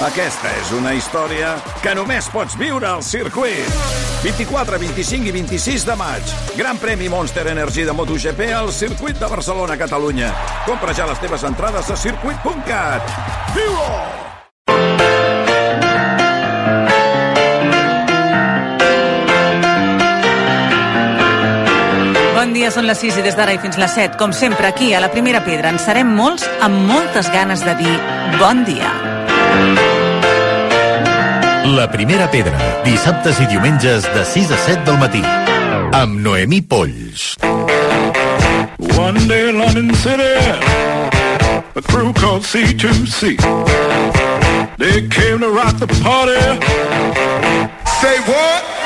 Aquesta és una història que només pots viure al circuit. 24, 25 i 26 de maig. Gran premi Monster Energy de MotoGP al circuit de Barcelona, Catalunya. Compra ja les teves entrades a circuit.cat. Viu-ho! Bon dia, són les 6 i des d'ara i fins les 7. Com sempre, aquí, a la Primera Pedra, en serem molts amb moltes ganes de dir bon dia. La primera pedra, dissabtes i diumenges de 6 a 7 del matí. Amb Noemí Polls. One day London City, a crew called C2C. They came to rock the party. Say what?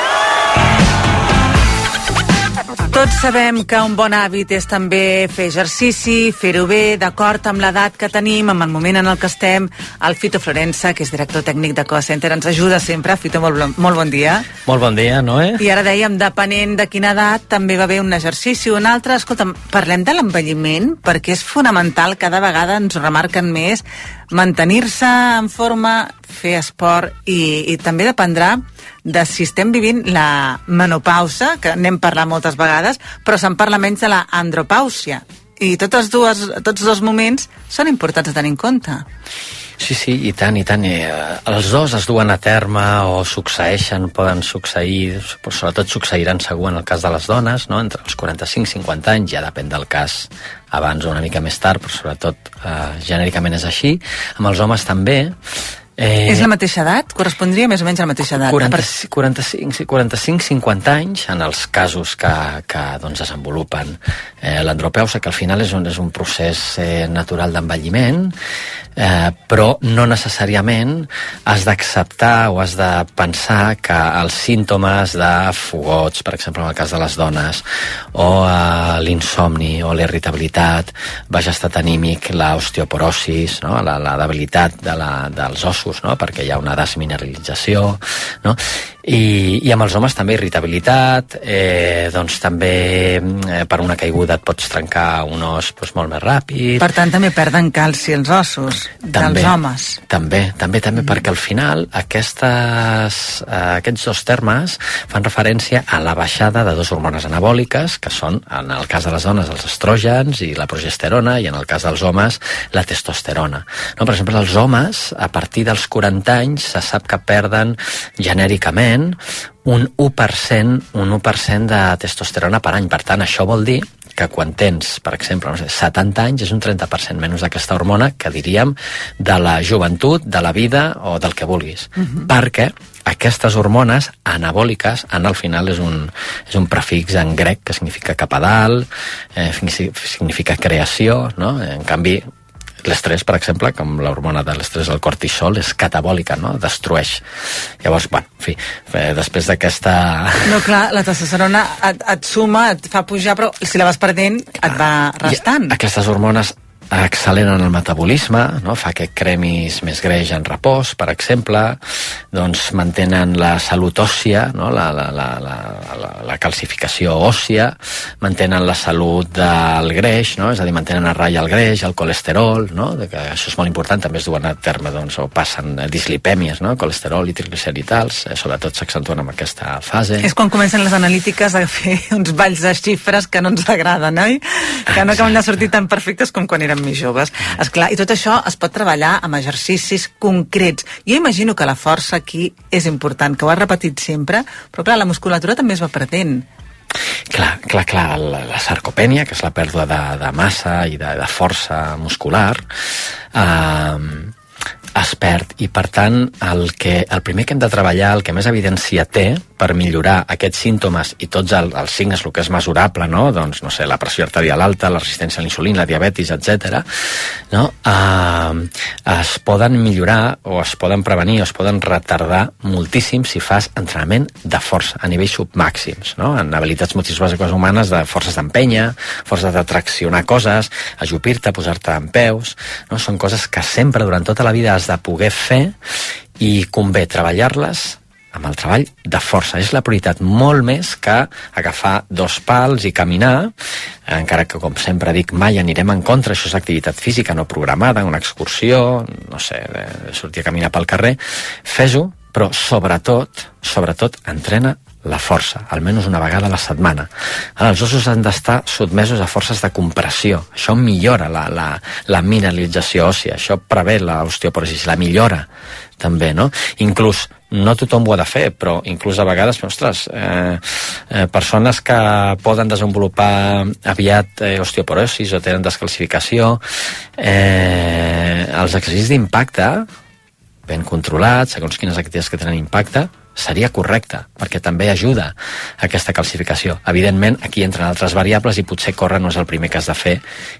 Tots sabem que un bon hàbit és també fer exercici, fer-ho bé, d'acord amb l'edat que tenim, amb el moment en el que estem. El Fito Florença, que és director tècnic de Coa Center, ens ajuda sempre. Fito, molt, molt bon dia. Molt bon dia, Noé. I ara dèiem, depenent de quina edat, també va bé un exercici o un altre. Escolta'm, parlem de l'envelliment, perquè és fonamental, cada vegada ens remarquen més, mantenir-se en forma, fer esport i, i també dependrà de si estem vivint la menopausa, que n'hem parlat moltes vegades, però se'n parla menys de la. I totes dues, tots dos moments són importants de tenir en compte. Sí, sí, i tant, i tant. Eh, els dos es duen a terme o succeeixen, poden succeir, però sobretot succeiran segur en el cas de les dones, no? entre els 45 i 50 anys, ja depèn del cas abans o una mica més tard, però sobretot eh, genèricament és així. Amb els homes també. Eh... És la mateixa edat? Correspondria més o menys a la mateixa edat? 40, 45, 45, 50 anys en els casos que, que doncs, desenvolupen eh, l'andropeusa, que al final és un, és un procés eh, natural d'envelliment, eh, però no necessàriament has d'acceptar o has de pensar que els símptomes de fogots, per exemple en el cas de les dones, o eh, l'insomni o la irritabilitat, baix estat anímic, l'osteoporosis, no? la, la debilitat de la, dels ossos, no? perquè hi ha una desmineralització, no? I, i amb els homes també irritabilitat, eh, doncs també eh, per una caiguda et pots trencar un os doncs, molt més ràpid. Per tant, també perden calci els ossos També, dels homes. També, també, també, mm. perquè al final aquestes, eh, aquests dos termes fan referència a la baixada de dues hormones anabòliques, que són, en el cas de les dones, els estrògens i la progesterona, i en el cas dels homes, la testosterona. No? Per exemple, els homes, a partir dels 40 anys, se sap que perden genèricament un 1%, un 1% de testosterona per any. Per tant, això vol dir que quan tens, per exemple, no sé, 70 anys és un 30% menys d'aquesta hormona que diríem de la joventut, de la vida o del que vulguis. Uh -huh. Perquè aquestes hormones anabòliques, en al final és un, és un prefix en grec que significa cap a dalt, eh, significa creació, no? En canvi, l'estrès, per exemple, com l'hormona de l'estrès, el cortisol, és catabòlica, no? Destrueix. Llavors, bueno, en fi, eh, després d'aquesta... No, clar, la testosterona et, et suma, et fa pujar, però si la vas perdent, et va restant. I aquestes hormones acceleren el metabolisme, no? fa que cremis més greix en repòs, per exemple, doncs mantenen la salut òssia, no? la, la, la, la, la, la calcificació òssia, mantenen la salut del greix, no? és a dir, mantenen a ratlla el greix, el colesterol, no? de que això és molt important, també es duen a terme doncs, o passen dislipèmies, no? colesterol i trigliceridals, eh, sobretot s'accentuen en aquesta fase. És quan comencen les analítiques a fer uns balls de xifres que no ens agraden, oi? Que no acaben de sortir tan perfectes com quan érem més joves. És clar, i tot això es pot treballar amb exercicis concrets. Jo imagino que la força aquí és important, que ho has repetit sempre, però clar, la musculatura també es va perdent. Clar, clar, clar, la, la sarcopènia, que és la pèrdua de, de massa i de, de força muscular, eh, es perd i per tant el, que, el primer que hem de treballar, el que més evidència té per millorar aquests símptomes i tots el, els signes, el que és mesurable, no? doncs, no sé, la pressió arterial alta, la resistència a l'insulina, la diabetis, etc. No? Uh, es poden millorar o es poden prevenir o es poden retardar moltíssim si fas entrenament de força a nivells submàxims, no? en habilitats motrius humanes de forces d'empenya, forces de traccionar coses, ajupir-te, posar-te en peus, no? són coses que sempre durant tota la vida has de poder fer i convé treballar-les amb el treball de força. És la prioritat molt més que agafar dos pals i caminar, encara que, com sempre dic, mai anirem en contra, això és activitat física no programada, una excursió, no sé, sortir a caminar pel carrer, fes-ho, però sobretot, sobretot, entrena la força, almenys una vegada a la setmana. Ara, els ossos han d'estar sotmesos a forces de compressió. Això millora la, la, la mineralització òssia, això prevé l'osteoporosis, la millora també, no? Inclús, no tothom ho ha de fer, però inclús a vegades, ostres, eh, eh, persones que poden desenvolupar aviat eh, osteoporosis o tenen descalcificació, eh, els exercicis d'impacte, ben controlats, segons quines activitats que tenen impacte, seria correcte, perquè també ajuda aquesta calcificació. Evidentment, aquí entren altres variables i potser córrer no és el primer que has de fer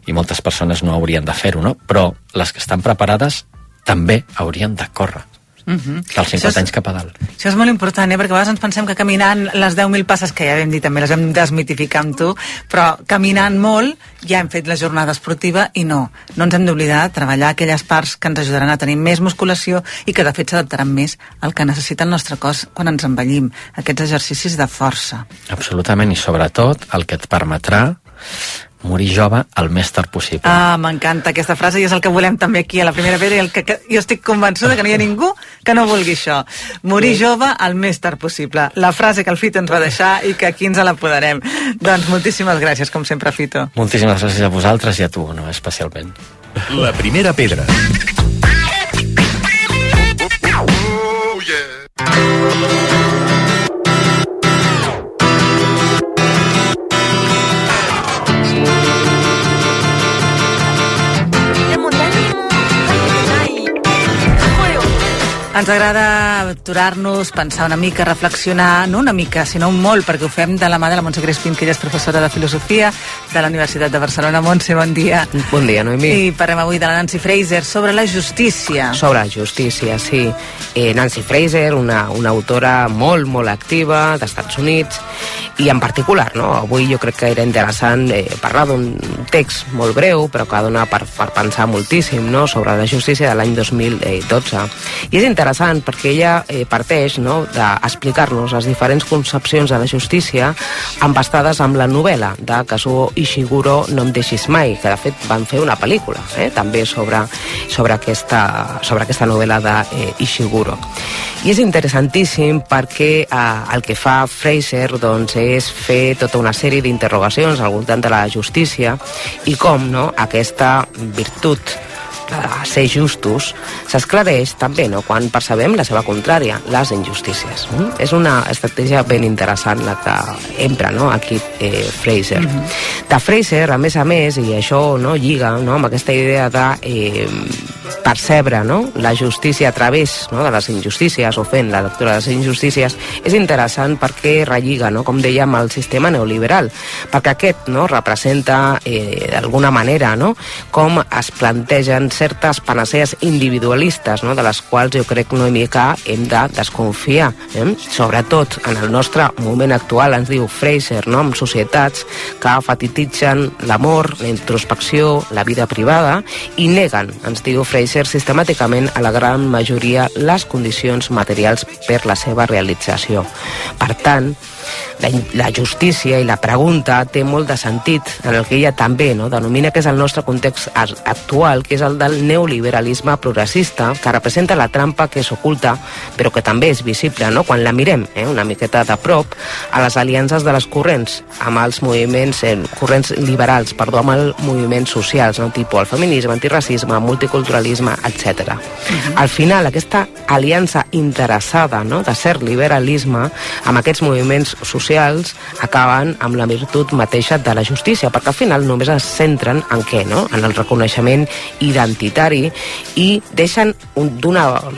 i moltes persones no haurien de fer-ho, no? Però les que estan preparades també haurien de córrer. Uh -huh. Dels 50 és, anys cap a dalt. Això és molt important, eh? perquè a vegades ens pensem que caminant les 10.000 passes, que ja vam dir també, les hem desmitificar amb tu, però caminant molt ja hem fet la jornada esportiva i no. No ens hem d'oblidar de treballar aquelles parts que ens ajudaran a tenir més musculació i que de fet s'adaptaran més al que necessita el nostre cos quan ens envellim. Aquests exercicis de força. Absolutament, i sobretot el que et permetrà morir jove el més tard possible. Ah, m'encanta aquesta frase i és el que volem també aquí a la primera pedra i el que, que jo estic convençuda que no hi ha ningú que no vulgui això. Morir jove el més tard possible. La frase que el Fito ens va deixar i que aquí ens l'apoderem. Doncs moltíssimes gràcies, com sempre, Fito. Moltíssimes gràcies a vosaltres i a tu, no, especialment. La primera pedra. Oh, yeah. Ens agrada aturar-nos, pensar una mica, reflexionar, no una mica, sinó un molt, perquè ho fem de la mà de la Montse Crespin, que ella és professora de Filosofia de la Universitat de Barcelona. Montse, bon dia. Bon dia, Noemi. I parlem avui de la Nancy Fraser sobre la justícia. Sobre la justícia, sí. Eh, Nancy Fraser, una, una autora molt, molt activa d'Estats Units, i en particular, no? avui jo crec que era interessant eh, parlar d'un text molt breu, però que dona per, per pensar moltíssim no? sobre la justícia de l'any 2012. I és interessant interessant perquè ella eh, parteix no, d'explicar-nos les diferents concepcions de la justícia embastades amb la novel·la de Kazuo Ishiguro No em deixis mai, que de fet van fer una pel·lícula eh, també sobre, sobre, aquesta, sobre aquesta novel·la d'Ishiguro. I és interessantíssim perquè eh, el que fa Fraser doncs, és fer tota una sèrie d'interrogacions al voltant de la justícia i com no, aquesta virtut a ser justos, s'esclareix també no, quan percebem la seva contrària, les injustícies. Mm? És una estratègia ben interessant la que empra no, aquí eh, Fraser. Mm -hmm. De Fraser, a més a més, i això no, lliga no, amb aquesta idea de eh, percebre no, la justícia a través no, de les injustícies o fent la lectura de les injustícies, és interessant perquè relliga, no, com dèiem, el sistema neoliberal, perquè aquest no, representa eh, d'alguna manera no, com es plantegen certes panacees individualistes, no? de les quals jo crec no mica hem de desconfiar. Eh? Sobretot en el nostre moment actual, ens diu Fraser, no? amb societats que fatititzen l'amor, la introspecció, la vida privada i neguen, ens diu Fraser, sistemàticament a la gran majoria les condicions materials per la seva realització. Per tant, la, la justícia i la pregunta té molt de sentit en el que ella també no, denomina que és el nostre context actual, que és el del neoliberalisme progressista, que representa la trampa que s'oculta, però que també és visible no? quan la mirem eh, una miqueta de prop a les aliances de les corrents amb els moviments eh, corrents liberals, perdó, amb els moviments socials, no? tipus el feminisme, antiracisme, multiculturalisme, etc. Uh -huh. Al final, aquesta aliança interessada no? de ser liberalisme amb aquests moviments socials acaben amb la virtut mateixa de la justícia, perquè al final només es centren en què? No? En el reconeixement identitari i deixen un,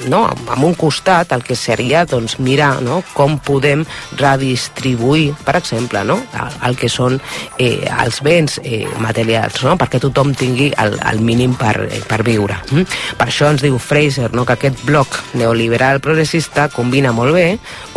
no, amb un costat el que seria doncs, mirar no? com podem redistribuir, per exemple, no? el, el que són eh, els béns eh, materials, no? perquè tothom tingui el, el mínim per, eh, per viure. Mm? Per això ens diu Fraser no? que aquest bloc neoliberal progressista combina molt bé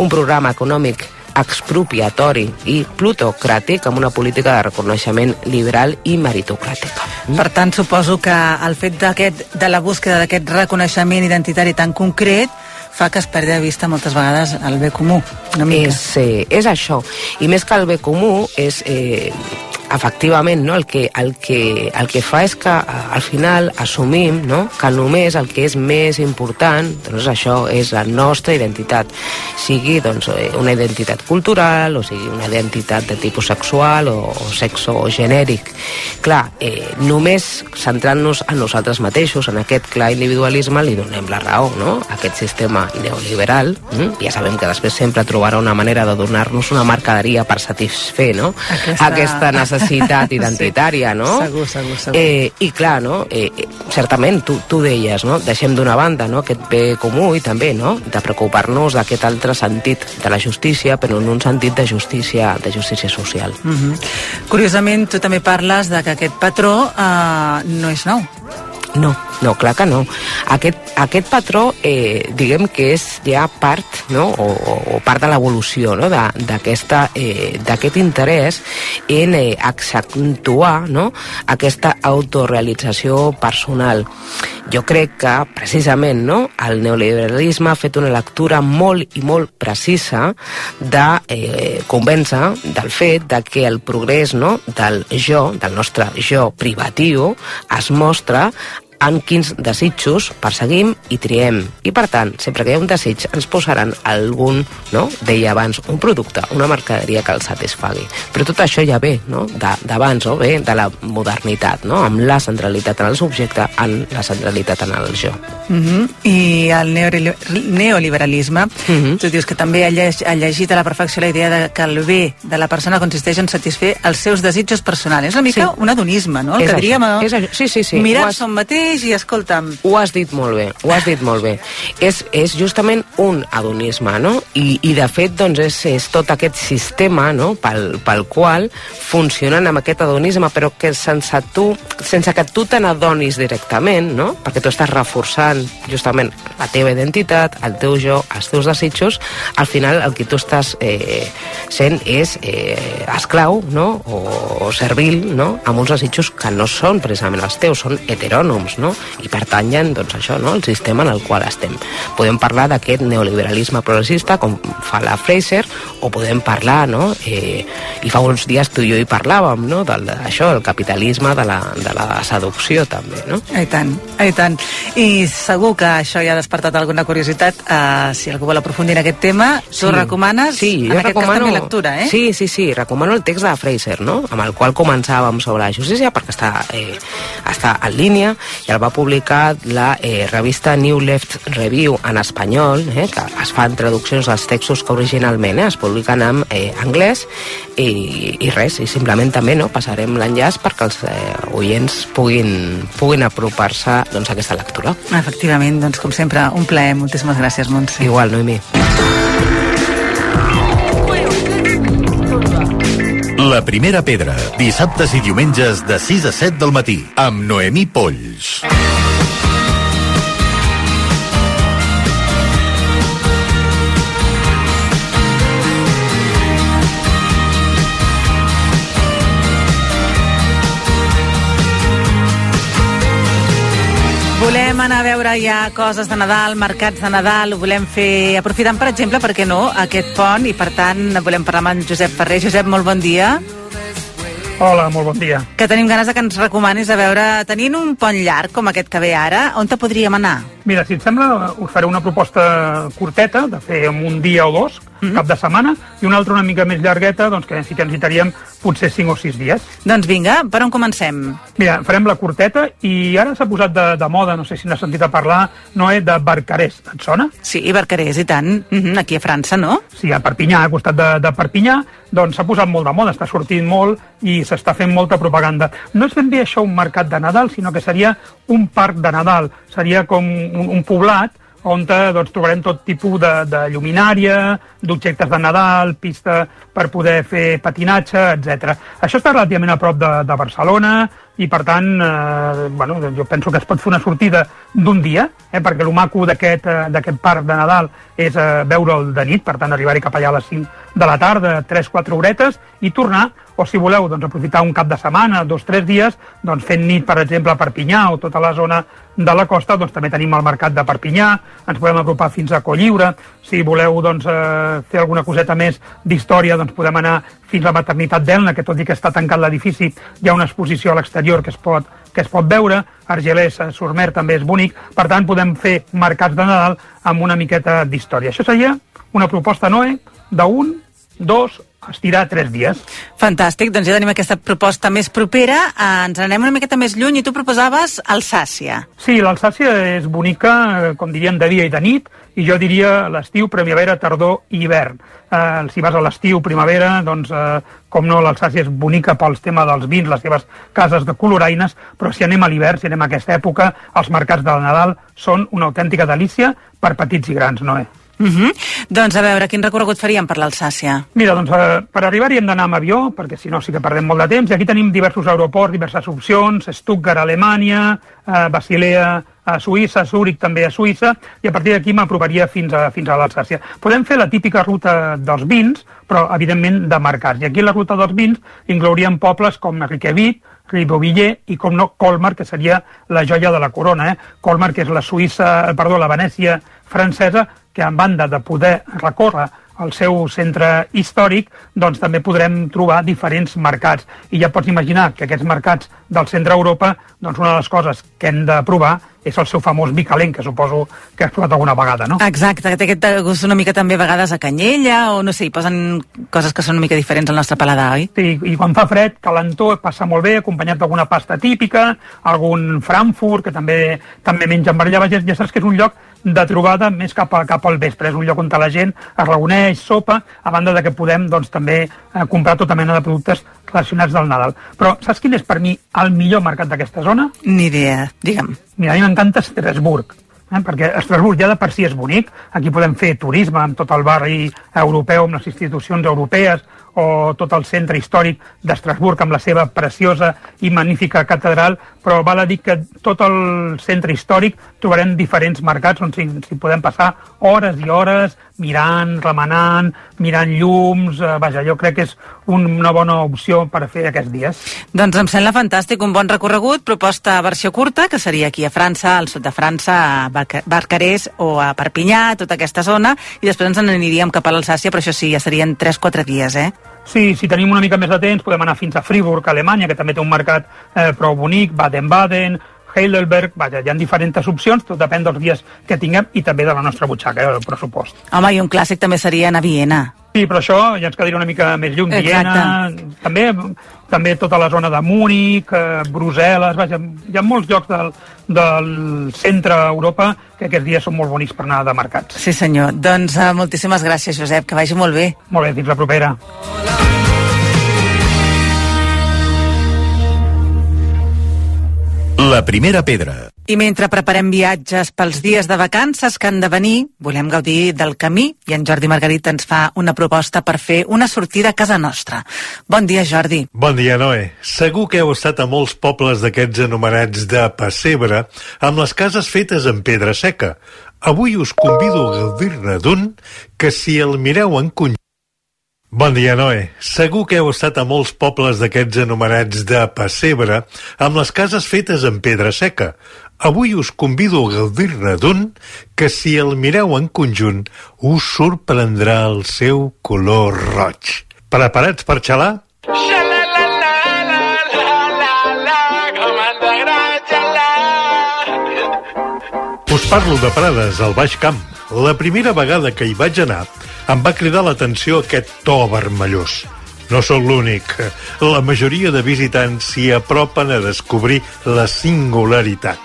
un programa econòmic expropiatori i plutocràtic amb una política de reconeixement liberal i meritocràtica. Per tant, suposo que el fet de la búsqueda d'aquest reconeixement identitari tan concret fa que es perdi de vista moltes vegades el bé comú. Una mica. És, eh, és això. I més que el bé comú, és... Eh, efectivament, no? el, que, el, que, el que fa és que eh, al final assumim no? que només el que és més important doncs això és la nostra identitat sigui doncs, eh, una identitat cultural o sigui una identitat de tipus sexual o, o sexo genèric clar, eh, només centrant-nos en nosaltres mateixos en aquest clar individualisme li donem la raó no? aquest sistema neoliberal hm? ja sabem que després sempre trobarà una manera de donar-nos una mercaderia per satisfer no? Aquesta- aquesta necessitat identitària, no? Segur, segur, segur. Eh, I clar, no? Eh, eh, certament, tu, tu deies, no? Deixem d'una banda no? aquest bé comú i també no? de preocupar-nos d'aquest altre sentit de la justícia, però en un sentit de justícia, de justícia social. Mhm. Curiosament, tu també parles de que aquest patró eh, no és nou. No, no, clar que no. Aquest, aquest patró, eh, diguem que és ja part, no?, o, o, o part de l'evolució no? eh, d'aquest interès en eh, accentuar no? aquesta autorealització personal. Jo crec que, precisament, no?, el neoliberalisme ha fet una lectura molt i molt precisa de eh, convèncer del fet de que el progrés no, del jo, del nostre jo privatiu, es mostra en quins desitjos perseguim i triem. I, per tant, sempre que hi ha un desig, ens posaran algun, no? deia abans, un producte, una mercaderia que el satisfagui. Però tot això ja ve no? D'abans, no? ve de la modernitat, no? amb la centralitat en el subjecte, en la centralitat en el jo. Mhm. I el neoli- neoliberalisme, Mhm. tu dius que també ha, lleg ha llegit a la perfecció la idea de que el bé de la persona consisteix en satisfer els seus desitjos personals. És una mica Sí. un adonisme, no? El És que això, diríem, no? és això. Sí, sí, sí. Mirar-se has- un mateix i, escolta'm, Ho has dit molt bé, ho has dit molt bé. És, és justament un adonisme, no? I, i de fet, doncs, és, és tot aquest sistema, no?, pel, pel qual funcionen amb aquest adonisme, però que sense tu, sense que tu te n'adonis directament, no?, perquè tu estàs reforçant justament la teva identitat, el teu jo, els teus desitjos, al final el que tu estàs eh, sent és eh, esclau, no?, o, o servil, no?, amb uns desitjos que no són precisament els teus, són heterònoms, no?, i pertanyen, doncs això, no?, al sistema en el qual estem. Podem parlar d'aquest neoliberalisme progressista, com fa la Fraser, o podem parlar, no?, eh, i fa uns dies tu i jo hi parlàvem, no?, del, això, el capitalisme de la, de la seducció, també, no? I tant, i tant. I segur que això ja ha despertat alguna curiositat. Uh, si algú vol aprofundir en aquest tema, tu recomanes, sí, en jo aquest recomano, cas també lectura, eh? Sí, sí, sí, recomano el text de Fraser, no? amb el qual començàvem sobre la justícia, perquè està, eh, està en línia, i el va publicar la eh, revista New Left Review en espanyol, eh, que es fan traduccions dels textos que originalment eh, es publiquen en eh, anglès, i, i res, i simplement també no, passarem l'enllaç perquè els eh, oients puguin, puguin apropar-se doncs, a aquesta lectura. Efectivament, doncs com sempre, un plaer. Moltíssimes gràcies, Montse. Igual, Noemí. La primera pedra, dissabtes i diumenges de 6 a 7 del matí, amb Noemí Polls. Volem anar a veure ja coses de Nadal, mercats de Nadal, ho volem fer aprofitant, per exemple, per què no, aquest pont, i per tant volem parlar amb en Josep Ferrer. Josep, molt bon dia. Hola, molt bon dia. Que tenim ganes de que ens recomanis a veure, tenint un pont llarg com aquest que ve ara, on te podríem anar? Mira, si et sembla, us faré una proposta curteta, de fer en un dia o dos, mm -hmm. cap de setmana, i una altra una mica més llargueta, doncs que sí que necessitaríem potser 5 o 6 dies. Doncs vinga, per on comencem? Mira, farem la curteta i ara s'ha posat de, de moda, no sé si n'has sentit a parlar, Noé, de Barcarès. Et sona? Sí, i Barcarès, i tant. Mm -hmm, aquí a França, no? Sí, a Perpinyà, al costat de, de Perpinyà, doncs s'ha posat molt de moda, està sortint molt i s'està fent molta propaganda. No és ben bé això un mercat de Nadal, sinó que seria un parc de Nadal. Seria com un, un poblat on eh, doncs, trobarem tot tipus de, de lluminària, d'objectes de Nadal, pista per poder fer patinatge, etc. Això està relativament a prop de, de Barcelona i per tant, eh, bueno, jo penso que es pot fer una sortida d'un dia, eh, perquè el maco eh, d'aquest parc de Nadal és eh, veure'l de nit, per tant arribar-hi cap allà a les 5 de la tarda, 3-4 horetes, i tornar, o si voleu doncs, aprofitar un cap de setmana, dos, tres dies, doncs fent nit, per exemple, a Perpinyà o tota la zona de la costa, doncs també tenim el mercat de Perpinyà, ens podem apropar fins a Colliure, si voleu doncs, eh, fer alguna coseta més d'història, doncs podem anar fins a la maternitat d'Elna, que tot i que està tancat l'edifici, hi ha una exposició a l'exterior que es pot que es pot veure, Argelès, eh, Surmer també és bonic, per tant podem fer mercats de Nadal amb una miqueta d'història. Això seria una proposta, Noé, d'un, dos estirar tres dies. Fantàstic, doncs ja tenim aquesta proposta més propera. Eh, ens anem una miqueta més lluny i tu proposaves Alsàcia. Sí, l'Alsàcia és bonica, eh, com diríem, de dia i de nit, i jo diria l'estiu, primavera, tardor i hivern. Eh, si vas a l'estiu, primavera, doncs, eh, com no, l'Alsàcia és bonica pels temes dels vins, les seves cases de coloraines, però si anem a l'hivern, si anem a aquesta època, els mercats del Nadal són una autèntica delícia per petits i grans, Noé. Uh -huh. Doncs a veure, quin recorregut faríem per l'Alsàcia? Mira, doncs eh, per arribar-hi hem d'anar amb avió, perquè si no sí que perdem molt de temps, i aquí tenim diversos aeroports, diverses opcions, Stuttgart a Alemanya, eh, Basilea a Suïssa, Zúrich també a Suïssa, i a partir d'aquí m'aprovaria fins a, fins a l'Alsàcia. Podem fer la típica ruta dels vins, però evidentment de mercats. I aquí la ruta dels vins inclouríem pobles com Riquevit, Ribeauvillé i, com no, Colmar, que seria la joia de la corona. Eh? Colmar, que és la Suïssa, perdó, la Venècia francesa, que en banda de poder recórrer al seu centre històric, doncs també podrem trobar diferents mercats. I ja pots imaginar que aquests mercats del centre Europa, doncs una de les coses que hem de provar és el seu famós vi calent, que suposo que has provat alguna vegada, no? Exacte, té aquest gust una mica també a vegades a canyella, o no sé, hi posen coses que són una mica diferents al nostre paladar, oi? Sí, i quan fa fred, calentó passa molt bé, acompanyat d'alguna pasta típica, algun Frankfurt, que també també mengen per allà, ja saps que és un lloc de trobada més cap, a, cap al vespre. És un lloc on la gent es reuneix, sopa, a banda de que podem doncs, també eh, comprar tota mena de productes relacionats del Nadal. Però saps quin és per mi el millor mercat d'aquesta zona? Ni idea, digue'm. Mira, a mi m'encanta Estrasburg, eh? perquè Estrasburg ja de per si és bonic, aquí podem fer turisme amb tot el barri europeu, amb les institucions europees, o tot el centre històric d'Estrasburg amb la seva preciosa i magnífica catedral, però val a dir que tot el centre històric trobarem diferents mercats on s'hi podem passar hores i hores mirant, remenant, mirant llums... Eh, vaja, jo crec que és una bona opció per fer aquests dies. Doncs em sembla fantàstic, un bon recorregut, proposta versió curta, que seria aquí a França, al sud de França, a Barcarès o a Perpinyà, tota aquesta zona, i després ens n'aniríem cap a l'Alsàcia, però això sí, ja serien 3-4 dies, eh? Sí, si tenim una mica més de temps podem anar fins a Friburg, Alemanya, que també té un mercat eh, prou bonic, Baden-Baden, Heidelberg, vaja, hi ha diferents opcions, tot depèn dels dies que tinguem i també de la nostra butxaca, eh, el pressupost. Home, i un clàssic també seria anar a Viena. Sí, però això ja ens quedaria una mica més lluny. Viena, també, també tota la zona de Múnich, eh, Brussel·les, vaja, hi ha molts llocs del, del centre Europa que aquests dies són molt bonics per anar de mercats. Sí, senyor. Doncs uh, moltíssimes gràcies, Josep, que vagi molt bé. Molt bé, fins la propera. La primera pedra. I mentre preparem viatges pels dies de vacances que han de venir, volem gaudir del camí i en Jordi Margarit ens fa una proposta per fer una sortida a casa nostra. Bon dia, Jordi. Bon dia, Noé. Segur que heu estat a molts pobles d'aquests anomenats de pessebre, amb les cases fetes en pedra seca. Avui us convido a gaudir-ne d'un que si el mireu en conjunt Bon dia, Noé. Segur que heu estat a molts pobles d'aquests anomenats de pessebre, amb les cases fetes en pedra seca. Avui us convido a gaudir-ne d'un que, si el mireu en conjunt, us sorprendrà el seu color roig. Preparats per xalar? Us parlo de Prades, al Baix Camp. La primera vegada que hi vaig anar em va cridar l'atenció aquest to vermellós. No sóc l'únic. La majoria de visitants s'hi apropen a descobrir la singularitat.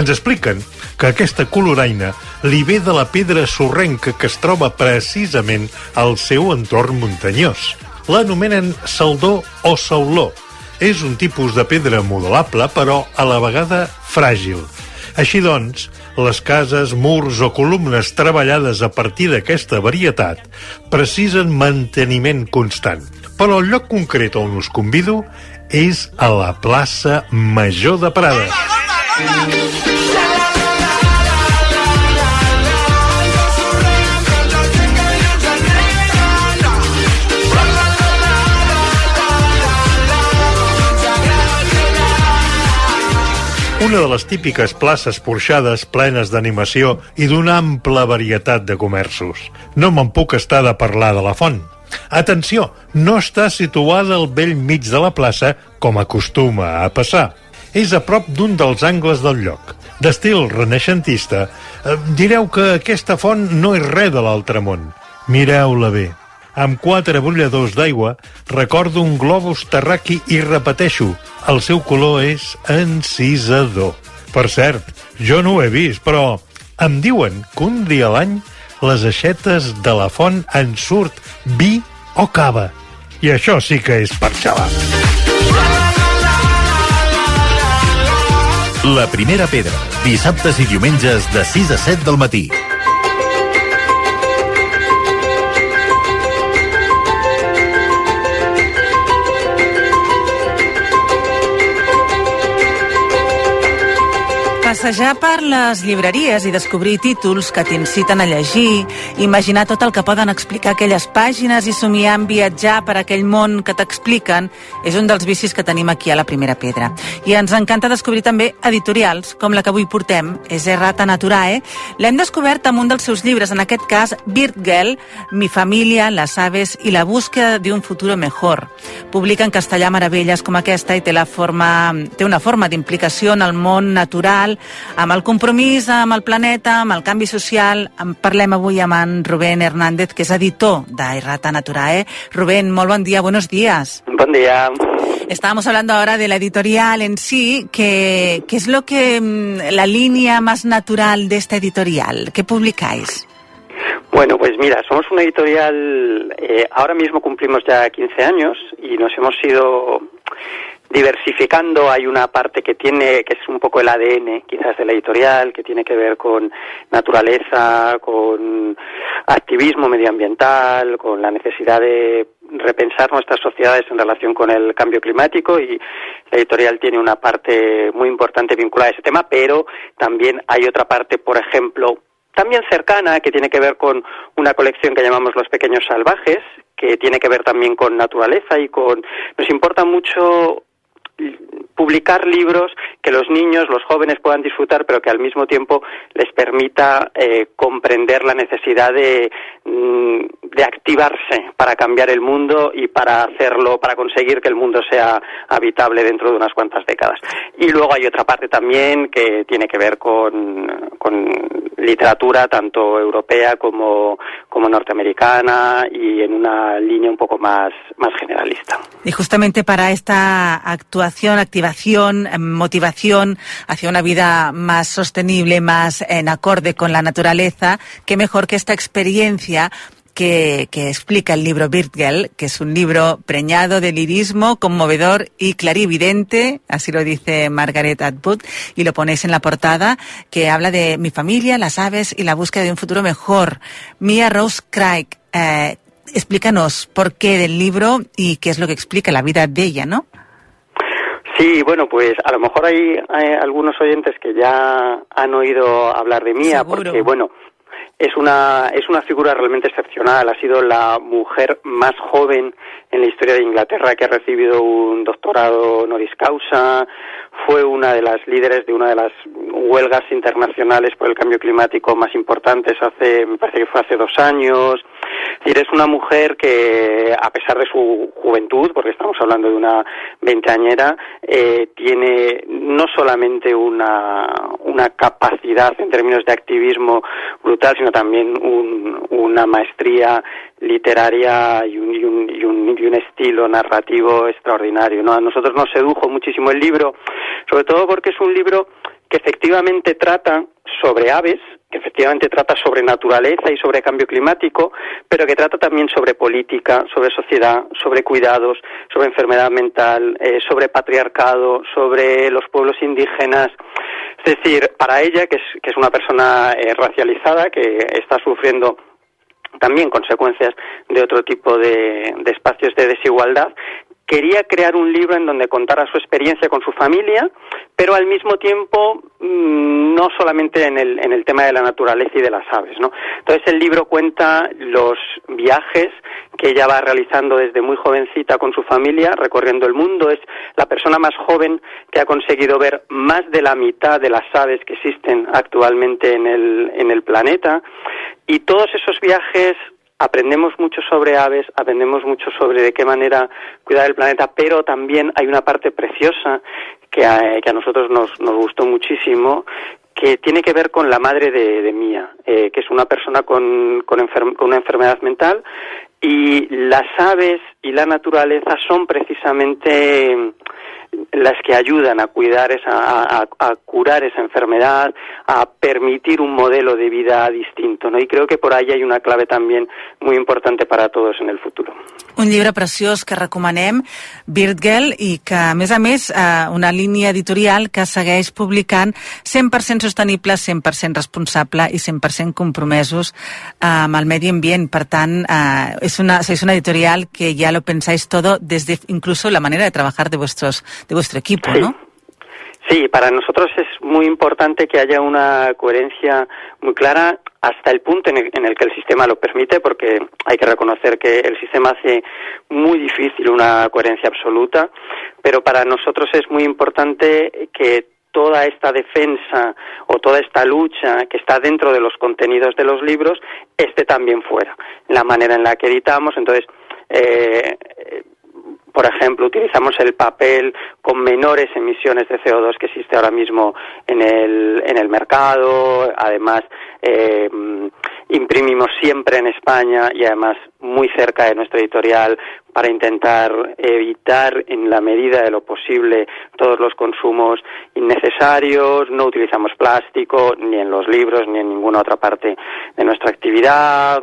Ens expliquen que aquesta coloraina li ve de la pedra sorrenca que es troba precisament al seu entorn muntanyós. L'anomenen saldó o sauló. És un tipus de pedra modelable, però a la vegada fràgil. Així doncs, les cases, murs o columnes treballades a partir d'aquesta varietat precisen manteniment constant. Però el lloc concret on us convido és a la plaça Major de Prades. Una de les típiques places porxades plenes d'animació i d'una ampla varietat de comerços. No me'n puc estar de parlar de la font. Atenció, no està situada al vell mig de la plaça, com acostuma a passar. És a prop d'un dels angles del lloc. D'estil renaixentista, eh, direu que aquesta font no és res de l'altre món. Mireu-la bé amb quatre brolladors d'aigua, recordo un globus terraqui i repeteixo, el seu color és encisador. Per cert, jo no ho he vist, però em diuen que un dia a l'any les aixetes de la font en surt vi o cava. I això sí que és per xalar. La primera pedra, dissabtes i diumenges de 6 a 7 del matí. Passejar per les llibreries i descobrir títols que t'inciten a llegir, imaginar tot el que poden explicar aquelles pàgines i somiar en viatjar per aquell món que t'expliquen és un dels vicis que tenim aquí a la Primera Pedra. I ens encanta descobrir també editorials, com la que avui portem, és Errata Naturae. L'hem descobert amb un dels seus llibres, en aquest cas Girl, Mi família, las aves i la búsqueda d'un futuro mejor. Publica en castellà meravelles com aquesta i té, la forma, té una forma d'implicació en el món natural amb el compromís amb el planeta, amb el canvi social. En parlem avui amb en Rubén Hernández, que és editor d'Errata Naturae. Rubén, molt bon dia, buenos días. Buen día. Estábamos hablando ahora de la editorial en sí, que, ¿qué es lo que mm, la línea más natural de esta editorial? ¿Qué publicáis? Bueno, pues mira, somos una editorial, eh, ahora mismo cumplimos ya 15 años y nos hemos ido diversificando hay una parte que tiene que es un poco el ADN quizás de la editorial que tiene que ver con naturaleza con activismo medioambiental con la necesidad de repensar nuestras sociedades en relación con el cambio climático y la editorial tiene una parte muy importante vinculada a ese tema pero también hay otra parte por ejemplo también cercana que tiene que ver con una colección que llamamos Los Pequeños Salvajes, que tiene que ver también con naturaleza y con... Nos importa mucho publicar libros que los niños, los jóvenes puedan disfrutar, pero que al mismo tiempo les permita eh, comprender la necesidad de, de activarse para cambiar el mundo y para hacerlo, para conseguir que el mundo sea habitable dentro de unas cuantas décadas. Y luego hay otra parte también que tiene que ver con, con literatura tanto europea como, como norteamericana y en una línea un poco más, más generalista. Y justamente para esta actuación, activación, eh, motivación hacia una vida más sostenible, más en acorde con la naturaleza, qué mejor que esta experiencia que, que, explica el libro Birtgel, que es un libro preñado de lirismo, conmovedor y clarividente, así lo dice Margaret Atwood, y lo ponéis en la portada, que habla de mi familia, las aves y la búsqueda de un futuro mejor. Mia Rose Craig, eh, explícanos por qué del libro y qué es lo que explica la vida de ella, ¿no? Sí, bueno, pues a lo mejor hay, hay algunos oyentes que ya han oído hablar de Mía, Seguro. porque bueno, es una, es una figura realmente excepcional. Ha sido la mujer más joven en la historia de Inglaterra que ha recibido un doctorado honoris causa. Fue una de las líderes de una de las huelgas internacionales por el cambio climático más importantes hace, me parece que fue hace dos años. Es decir, es una mujer que, a pesar de su juventud, porque estamos hablando de una veinteañera, eh, tiene no solamente una, una capacidad en términos de activismo brutal, sino también un, una maestría literaria y un, y, un, y, un, y un, estilo narrativo extraordinario. ¿no? A nosotros nos sedujo muchísimo el libro, sobre todo porque es un libro que efectivamente trata sobre aves, que efectivamente trata sobre naturaleza y sobre cambio climático, pero que trata también sobre política, sobre sociedad, sobre cuidados, sobre enfermedad mental, eh, sobre patriarcado, sobre los pueblos indígenas. Es decir, para ella, que es, que es una persona eh, racializada, que está sufriendo también consecuencias de otro tipo de, de espacios de desigualdad, quería crear un libro en donde contara su experiencia con su familia, pero al mismo tiempo mm, no solamente en el, en el tema de la naturaleza y de las aves, ¿no? Entonces el libro cuenta los viajes que ella va realizando desde muy jovencita con su familia, recorriendo el mundo. Es la persona más joven que ha conseguido ver más de la mitad de las aves que existen actualmente en el, en el planeta. Y todos esos viajes aprendemos mucho sobre aves, aprendemos mucho sobre de qué manera cuidar el planeta, pero también hay una parte preciosa que a, nosotros nos, nos gustó muchísimo, que tiene que ver con la madre de, Mía, eh, que es una persona con una enfermedad mental, y las aves y la naturaleza son precisamente las que ayudan a cuidar esa, a, a, curar esa enfermedad, a permitir un modelo de vida distinto, ¿no? Y creo que por ahí hay una clave también muy importante para todos en el futuro. Un llibre preciós que recomanem, Birdgirl, i que, a més a més, eh, una línia editorial que segueix publicant 100% sostenible, 100% responsable i 100% compromesos eh, amb el medi ambient. Per tant, eh, és, una, és una editorial que ya lo pensáis todo desde incluso la manera de trabajar de vuestros de vuestro equipo, sí. ¿no? Sí, para nosotros es muy importante que haya una coherencia muy clara hasta el punto en el, en el, que el sistema lo permite, porque hay que reconocer que el sistema hace muy difícil una coherencia absoluta, pero para nosotros es muy importante que toda esta defensa o toda esta lucha que está dentro de los contenidos de los libros esté también fuera, la manera en la que editamos, entonces eh, por ejemplo, utilizamos el papel con menores emisiones de CO2 que existe ahora mismo en el, en el mercado. Además, eh, imprimimos siempre en España y además muy cerca de nuestra editorial para intentar evitar en la medida de lo posible todos los consumos innecesarios, no utilizamos plástico ni en los libros ni en ninguna otra parte de nuestra actividad,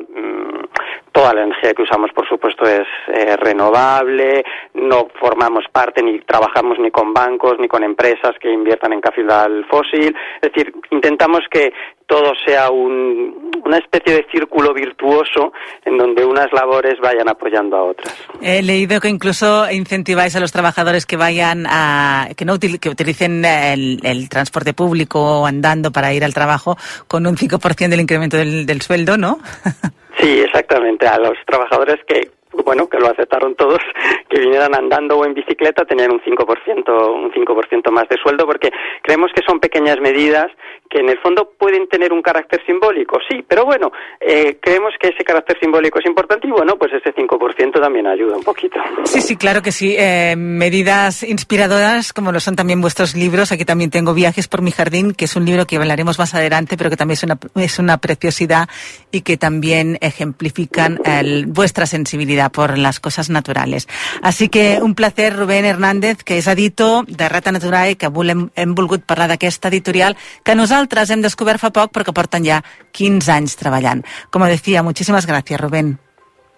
toda la energía que usamos por supuesto es eh, renovable, no formamos parte ni trabajamos ni con bancos ni con empresas que inviertan en capital fósil, es decir, intentamos que todo sea un, una especie de círculo virtuoso en donde unas labores vayan apoyando a otras. He leído que incluso incentiváis a los trabajadores que vayan a que no util, que utilicen el, transporte público o andando para ir al trabajo con un 5% del incremento del sueldo, ¿no? sí, exactamente. A los trabajadores que bueno, que lo aceptaron todos, que vinieran andando o en bicicleta, tenían un 5%, un 5% más de sueldo, porque creemos que son pequeñas medidas que en el fondo pueden tener un carácter simbólico, sí, pero bueno, eh, creemos que ese carácter simbólico es importante y bueno, pues ese 5% también ayuda un poquito. Sí, sí, claro que sí. Eh, medidas inspiradoras, como lo son también vuestros libros. Aquí también tengo Viajes por mi jardín, que es un libro que hablaremos más adelante, pero que también es una, es una preciosidad y que también ejemplifican vuestra sensibilidad por las cosas naturales. Así que un placer, Rubén Hernández, que és editor de Rata Natural i que avui hem, hem volgut parlar d'aquesta editorial que nosaltres hem descobert fa poc però que porten ja 15 anys treballant. Como decía, muchísimas gracias, Rubén.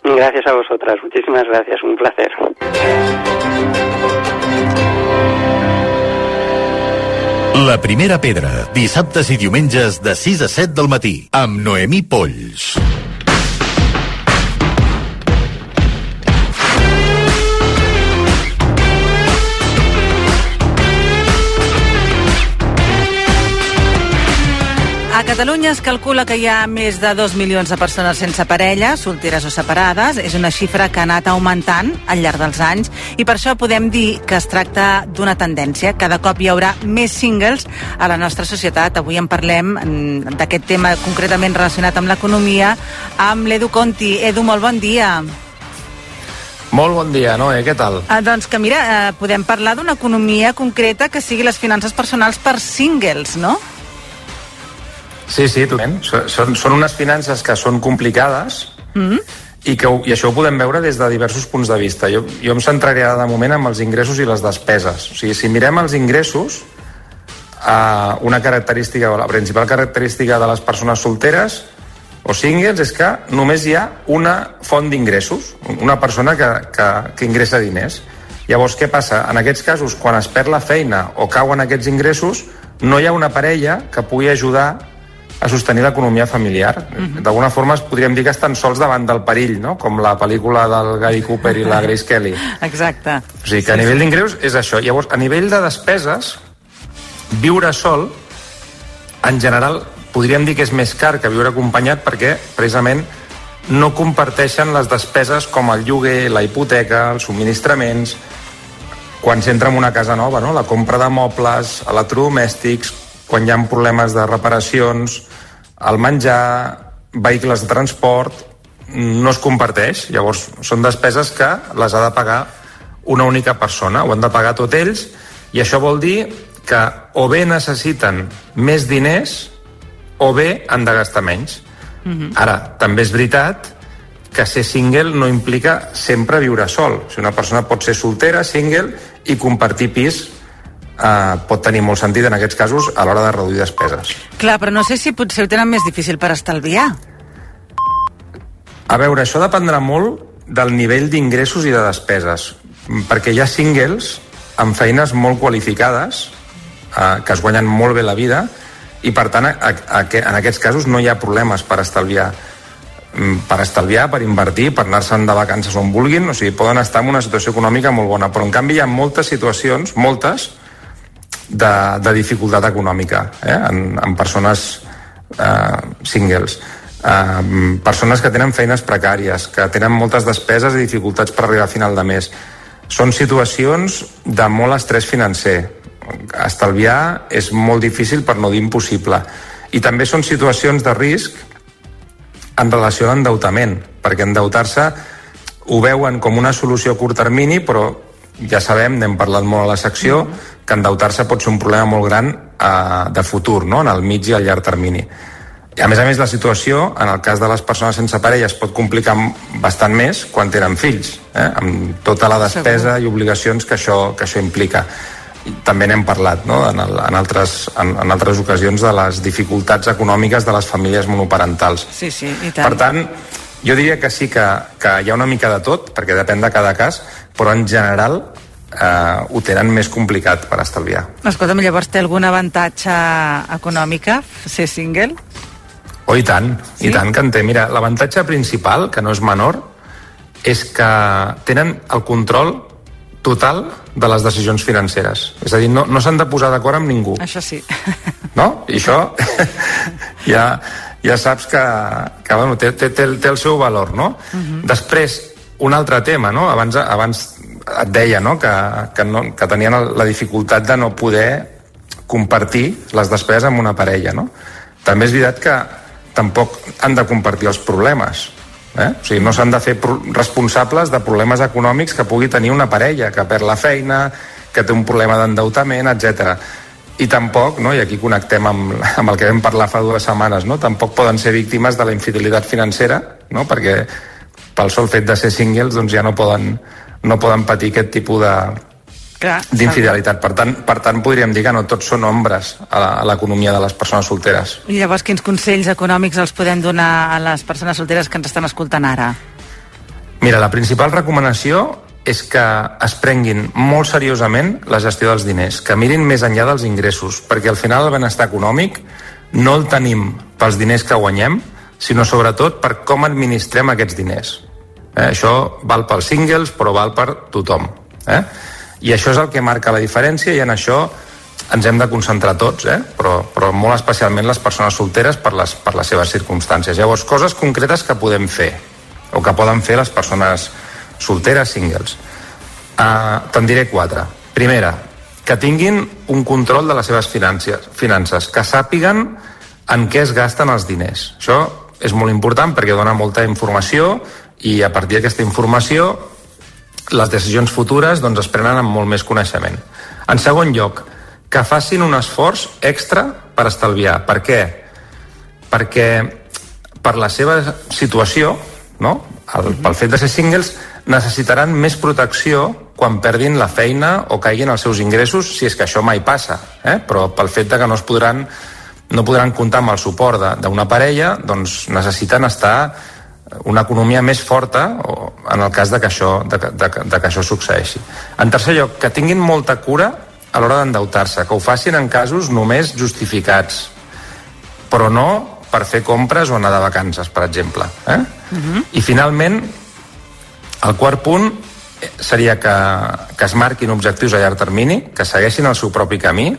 Gracias a vosotras, muchísimas gracias, un placer. La primera pedra, dissabtes i diumenges de 6 a 7 del matí, amb Noemí Polls. Catalunya es calcula que hi ha més de 2 milions de persones sense parella, solteres o separades. És una xifra que ha anat augmentant al llarg dels anys i per això podem dir que es tracta d'una tendència. Cada cop hi haurà més singles a la nostra societat. Avui en parlem mm, d'aquest tema concretament relacionat amb l'economia amb l'Edu Conti. Edu, molt bon dia. Molt bon dia, Noé, què tal? Ah, doncs que mira, eh, podem parlar d'una economia concreta que sigui les finances personals per singles, no? Sí, sí, totalment. Són, són unes finances que són complicades mm -hmm. i, que, i això ho podem veure des de diversos punts de vista. Jo, jo em centraré de moment amb els ingressos i les despeses. O sigui, si mirem els ingressos, eh, una característica, la principal característica de les persones solteres o singles és que només hi ha una font d'ingressos, una persona que, que, que ingressa diners. Llavors, què passa? En aquests casos, quan es perd la feina o cauen aquests ingressos, no hi ha una parella que pugui ajudar a sostenir l'economia familiar. D'alguna forma es podríem dir que estan sols davant del perill, no? com la pel·lícula del Gary Cooper i la Grace Kelly. Exacte. O sigui que a nivell d'ingreus és això. Llavors, a nivell de despeses, viure sol, en general, podríem dir que és més car que viure acompanyat perquè, precisament, no comparteixen les despeses com el lloguer, la hipoteca, els subministraments, quan s'entra en una casa nova, no? la compra de mobles, electrodomèstics, quan hi ha problemes de reparacions, el menjar, vehicles de transport, no es comparteix. Llavors, són despeses que les ha de pagar una única persona, ho han de pagar tot ells, i això vol dir que o bé necessiten més diners o bé han de gastar menys. Ara, també és veritat que ser single no implica sempre viure sol. Si una persona pot ser soltera, single, i compartir pis eh, pot tenir molt sentit en aquests casos a l'hora de reduir despeses. Clar, però no sé si potser ho tenen més difícil per estalviar. A veure, això dependrà molt del nivell d'ingressos i de despeses, perquè hi ha singles amb feines molt qualificades, eh, que es guanyen molt bé la vida, i per tant, a, a, a, en aquests casos no hi ha problemes per estalviar Mm, per estalviar, per invertir, per anar-se'n de vacances on vulguin, o sigui, poden estar en una situació econòmica molt bona, però en canvi hi ha moltes situacions, moltes, de, de dificultat econòmica eh? en, en persones eh, singles. Eh, persones que tenen feines precàries que tenen moltes despeses i dificultats per arribar a final de mes. Són situacions de molt estrès financer. Estalviar és molt difícil per no dir impossible. I també són situacions de risc en relació a l'endeutament, perquè endeutar-se ho veuen com una solució a curt termini, però ja sabem, n'hem parlat molt a la secció, que endeutar-se pot ser un problema molt gran eh, de futur, no? en el mig i el llarg termini. I a més a més, la situació, en el cas de les persones sense parella, es pot complicar bastant més quan tenen fills, eh? amb tota la despesa Segur. i obligacions que això, que això implica també n'hem parlat no? en, el, en, altres, en, en altres ocasions de les dificultats econòmiques de les famílies monoparentals. Sí, sí, i tant. Per tant, jo diria que sí que, que hi ha una mica de tot, perquè depèn de cada cas, però en general eh, ho tenen més complicat per estalviar. Escolta'm, llavors té algun avantatge econòmica ser single? Oh, i tant, Sí? i tant que en té. Mira, l'avantatge principal, que no és menor, és que tenen el control total de les decisions financeres. És a dir, no, no s'han de posar d'acord amb ningú. Això sí. No? I això ja, ja saps que, que bueno, té, té, té, el- té el seu valor, no? Després, un altre tema, no? Abans, abans et deia no? Que, que, no, que tenien la dificultat de no poder compartir les despeses amb una parella, no? També és veritat que tampoc han de compartir els problemes. Eh? O sigui, no s'han de fer responsables de problemes econòmics que pugui tenir una parella, que perd la feina, que té un problema d'endeutament, etc. I tampoc, no? i aquí connectem amb, amb el que vam parlar fa dues setmanes, no? tampoc poden ser víctimes de la infidelitat financera, no? perquè pel sol fet de ser singles doncs ja no poden, no poden patir aquest tipus de, d'infidelitat. Per tant, per tant, podríem dir que no tots són ombres a l'economia de les persones solteres. I llavors quins consells econòmics els podem donar a les persones solteres que ens estan escoltant ara? Mira, la principal recomanació és que es prenguin molt seriosament la gestió dels diners, que mirin més enllà dels ingressos, perquè al final el benestar econòmic no el tenim pels diners que guanyem, sinó sobretot per com administrem aquests diners. Eh, això val pels singles, però val per tothom. Eh? I això és el que marca la diferència i en això ens hem de concentrar tots, eh? però, però molt especialment les persones solteres per les, per les seves circumstàncies. Llavors, coses concretes que podem fer, o que poden fer les persones solteres, singles. Uh, Te'n diré quatre. Primera, que tinguin un control de les seves finances, finances, que sàpiguen en què es gasten els diners. Això és molt important perquè dona molta informació i a partir d'aquesta informació les decisions futures doncs, es prenen amb molt més coneixement. En segon lloc, que facin un esforç extra per estalviar. Per què? Perquè per la seva situació, no? El, pel fet de ser singles, necessitaran més protecció quan perdin la feina o caiguin els seus ingressos, si és que això mai passa. Eh? Però pel fet de que no es podran no podran comptar amb el suport de- d'una parella, doncs necessiten estar una economia més forta o, en el cas de que, això, de, de, de que això succeeixi. En tercer lloc, que tinguin molta cura a l'hora d'endeutar-se, que ho facin en casos només justificats. però no per fer compres o anar de vacances, per exemple. Eh? Uh -huh. I finalment, el quart punt seria que, que es marquin objectius a llarg termini, que segueixin el seu propi camí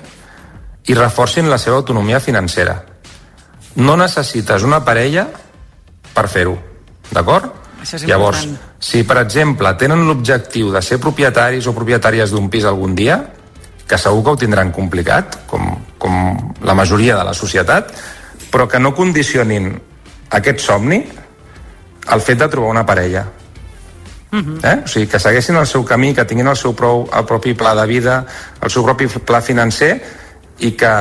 i reforcin la seva autonomia financera. No necessites una parella per fer-ho, d'acord? Llavors, si per exemple tenen l'objectiu de ser propietaris o propietàries d'un pis algun dia, que segur que ho tindran complicat, com, com la majoria de la societat, però que no condicionin aquest somni al fet de trobar una parella. Uh mhm. -huh. eh? O sigui, que segueixin el seu camí, que tinguin el seu prou, el propi pla de vida, el seu propi pla financer i que,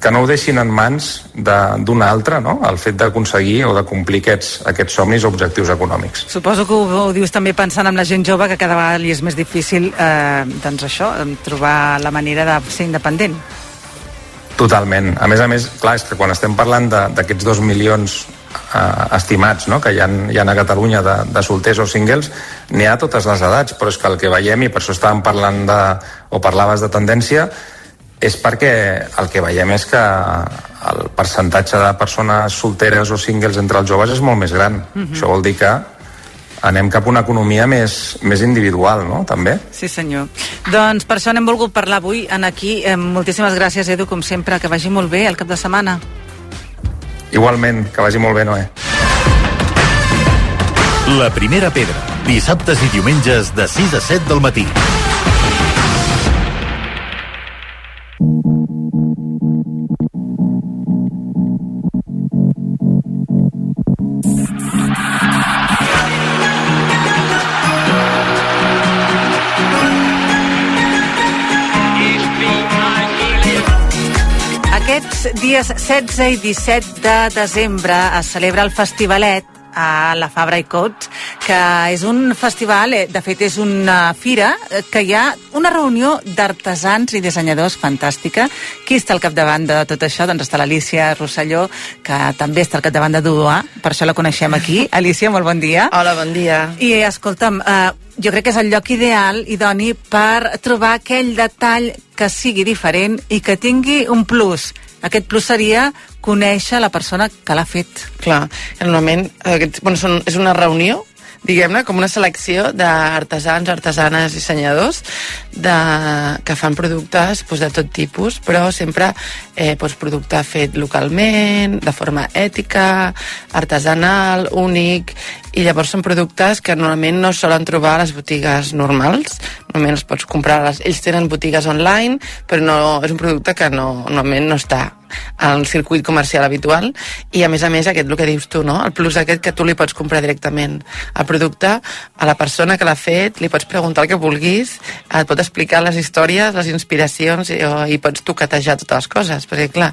que no ho deixin en mans d'un altre, no? el fet d'aconseguir o de complir aquests, aquests somnis o objectius econòmics. Suposo que ho, ho dius també pensant en la gent jove que cada vegada li és més difícil eh, doncs això, trobar la manera de ser independent. Totalment. A més a més, clar, és que quan estem parlant d'aquests dos milions eh, estimats no? que hi ha, hi ha a Catalunya de, de solters o singles, n'hi ha a totes les edats, però és que el que veiem, i per això estàvem parlant de, o parlaves de tendència, és perquè el que veiem és que el percentatge de persones solteres o singles entre els joves és molt més gran. Uh -huh. Això vol dir que anem cap a una economia més, més individual, no?, també. Sí, senyor. Doncs per això n'hem volgut parlar avui en aquí. Eh, moltíssimes gràcies, Edu, com sempre. Que vagi molt bé el cap de setmana. Igualment, que vagi molt bé, Noé. La primera pedra, dissabtes i diumenges de 6 a 7 del matí. Dies 16 i 17 de desembre es celebra el Festivalet a la Fabra i Coats, que és un festival, eh, de fet és una fira, eh, que hi ha una reunió d'artesans i dissenyadors fantàstica. Qui està al capdavant de tot això? Doncs està l'Alicia Rosselló, que també està al capdavant de Duoà, per això la coneixem aquí. Alicia, molt bon dia. Hola, bon dia. I escolta'm, eh, jo crec que és el lloc ideal, idoni, per trobar aquell detall que sigui diferent i que tingui un plus aquest plus seria conèixer la persona que l'ha fet. Clar, normalment aquest, bueno, són, és una reunió diguem-ne, com una selecció d'artesans, artesanes, dissenyadors de, que fan productes doncs, de tot tipus, però sempre eh, doncs, producte fet localment, de forma ètica, artesanal, únic, i llavors són productes que normalment no solen trobar a les botigues normals, normalment els pots comprar, les, ells tenen botigues online, però no, és un producte que no, normalment no està al circuit comercial habitual. I a més a més aquest el que dius tu, no? el plus aquest que tu li pots comprar directament el producte a la persona que l'ha fet, li pots preguntar el que vulguis, et pot explicar les històries, les inspiracions i, i pots toquetejar totes les coses, perquè clar,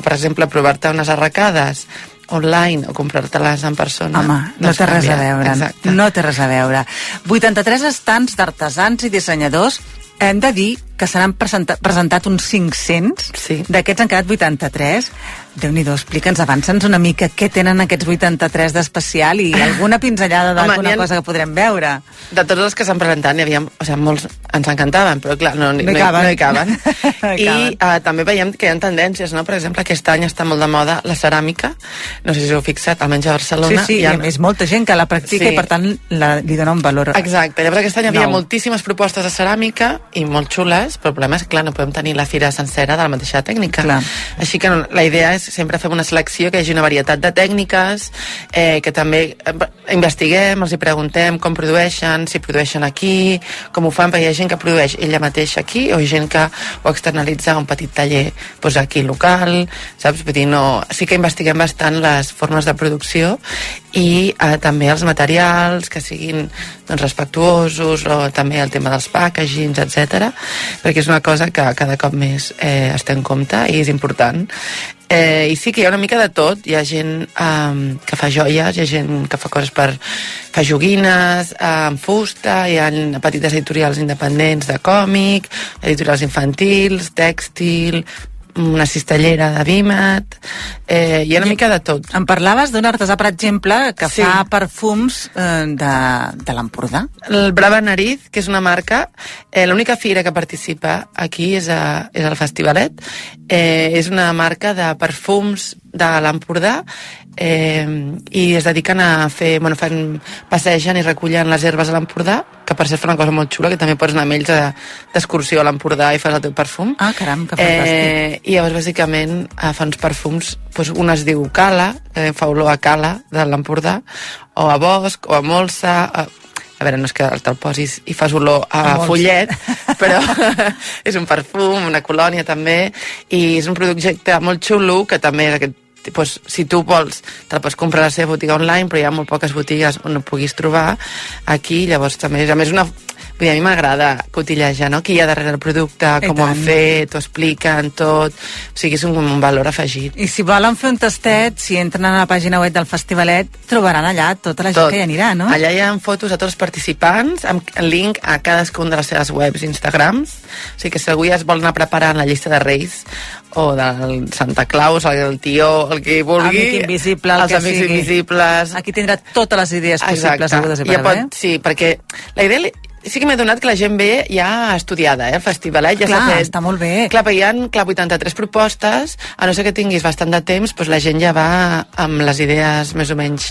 per exemple provar-te unes arracades online o comprar-te-les en persona. Home, no, no té res a veure. Exacte. No té res a veure. 83 estants d'artesans i dissenyadors hem de dir que s'han presentat, presentat uns 500, sí. d'aquests han quedat 83. Déu-n'hi-do, explica'ns, avança'ns una mica què tenen aquests 83 d'especial i alguna pinzellada d'alguna cosa que podrem veure. De tots els que s'han presentat, n'hi havia, o sigui, molts ens encantaven, però clar, no, no, no, hi, caben. no hi caben. I uh, també veiem que hi ha tendències, no? Per exemple, aquest any està molt de moda la ceràmica, no sé si us heu fixat, almenys a Barcelona. Sí, sí, hi ha... i a més molta gent que la practica sí. i per tant la, li dona un valor Exacte, llavors aquest any hi havia no. moltíssimes propostes de ceràmica i molt xules, però el problema és que, clar, no podem tenir la fira sencera de la mateixa tècnica. Clar. Així que la idea és sempre fem una selecció que hi hagi una varietat de tècniques, eh, que també eh, investiguem, els hi preguntem com produeixen, si produeixen aquí, com ho fan, perquè hi ha gent que produeix ella mateixa aquí o gent que ho externalitza a un petit taller doncs aquí local, saps? Vull dir, no... Sí que investiguem bastant les formes de producció i eh, també els materials que siguin doncs, respectuosos o també el tema dels packagings, etc. perquè és una cosa que cada cop més eh, es té en compte i és important Eh, I sí que hi ha una mica de tot. Hi ha gent um, que fa joies, hi ha gent que fa coses per... fa joguines amb fusta, hi ha petites editorials independents de còmic, editorials infantils, tèxtil, una cistellera de Vímet, eh, hi ha una mica de tot. Em parlaves d'un artesà, per exemple, que Sí. fa perfums eh, de, de l'Empordà. El Brava Nariz, que és una marca, eh, l'única fira que participa aquí és, a, és al Festivalet. Eh, és una marca de perfums de l'Empordà eh, i es dediquen a fer, bueno, fan, passegen i recullen les herbes a l'Empordà, que per cert fa una cosa molt xula, que també pots anar amb ells d'excursió a l'Empordà i fas el teu perfum. Ah, caram, que fantàstic. Eh, I llavors, bàsicament, eh, fa uns perfums, doncs, un es diu Cala, que fa olor a Cala, de l'Empordà, o a Bosc, o a Molsa, a, a veure, no és que te'l posis i fas olor a, A follet, però és un perfum, una colònia també, i és un projecte molt xulo que també és aquest pues, si tu vols, te'l pots comprar a la seva botiga online, però hi ha molt poques botigues on ho puguis trobar aquí, llavors també és, a més, una, vull dir, a mi m'agrada cotillejar, no?, qui hi ha darrere el producte, I com ho han tant. fet, ho expliquen tot, o sigui, és un, un valor afegit. I si volen fer un tastet, si entren a la pàgina web del Festivalet, trobaran allà tota la gent que hi anirà, no? Allà hi ha fotos de tots els participants, amb link a cadascun de les seves webs i Instagrams. O sigui que si algú ja es vol anar preparant la llista de Reis o del Santa Claus, el, tió, el que vulgui... Amic invisible, el els que amics sigui. invisibles... Aquí tindrà totes les idees possibles, hagudes i per ja pot, haver. Sí, perquè la idea... Sí que m'he donat que la gent ve ja estudiada, eh, el festivalet ja s'ha Clar, fet. està molt bé. Clar, però hi ha clar, 83 propostes, a no ser que tinguis bastant de temps, doncs la gent ja va amb les idees més o menys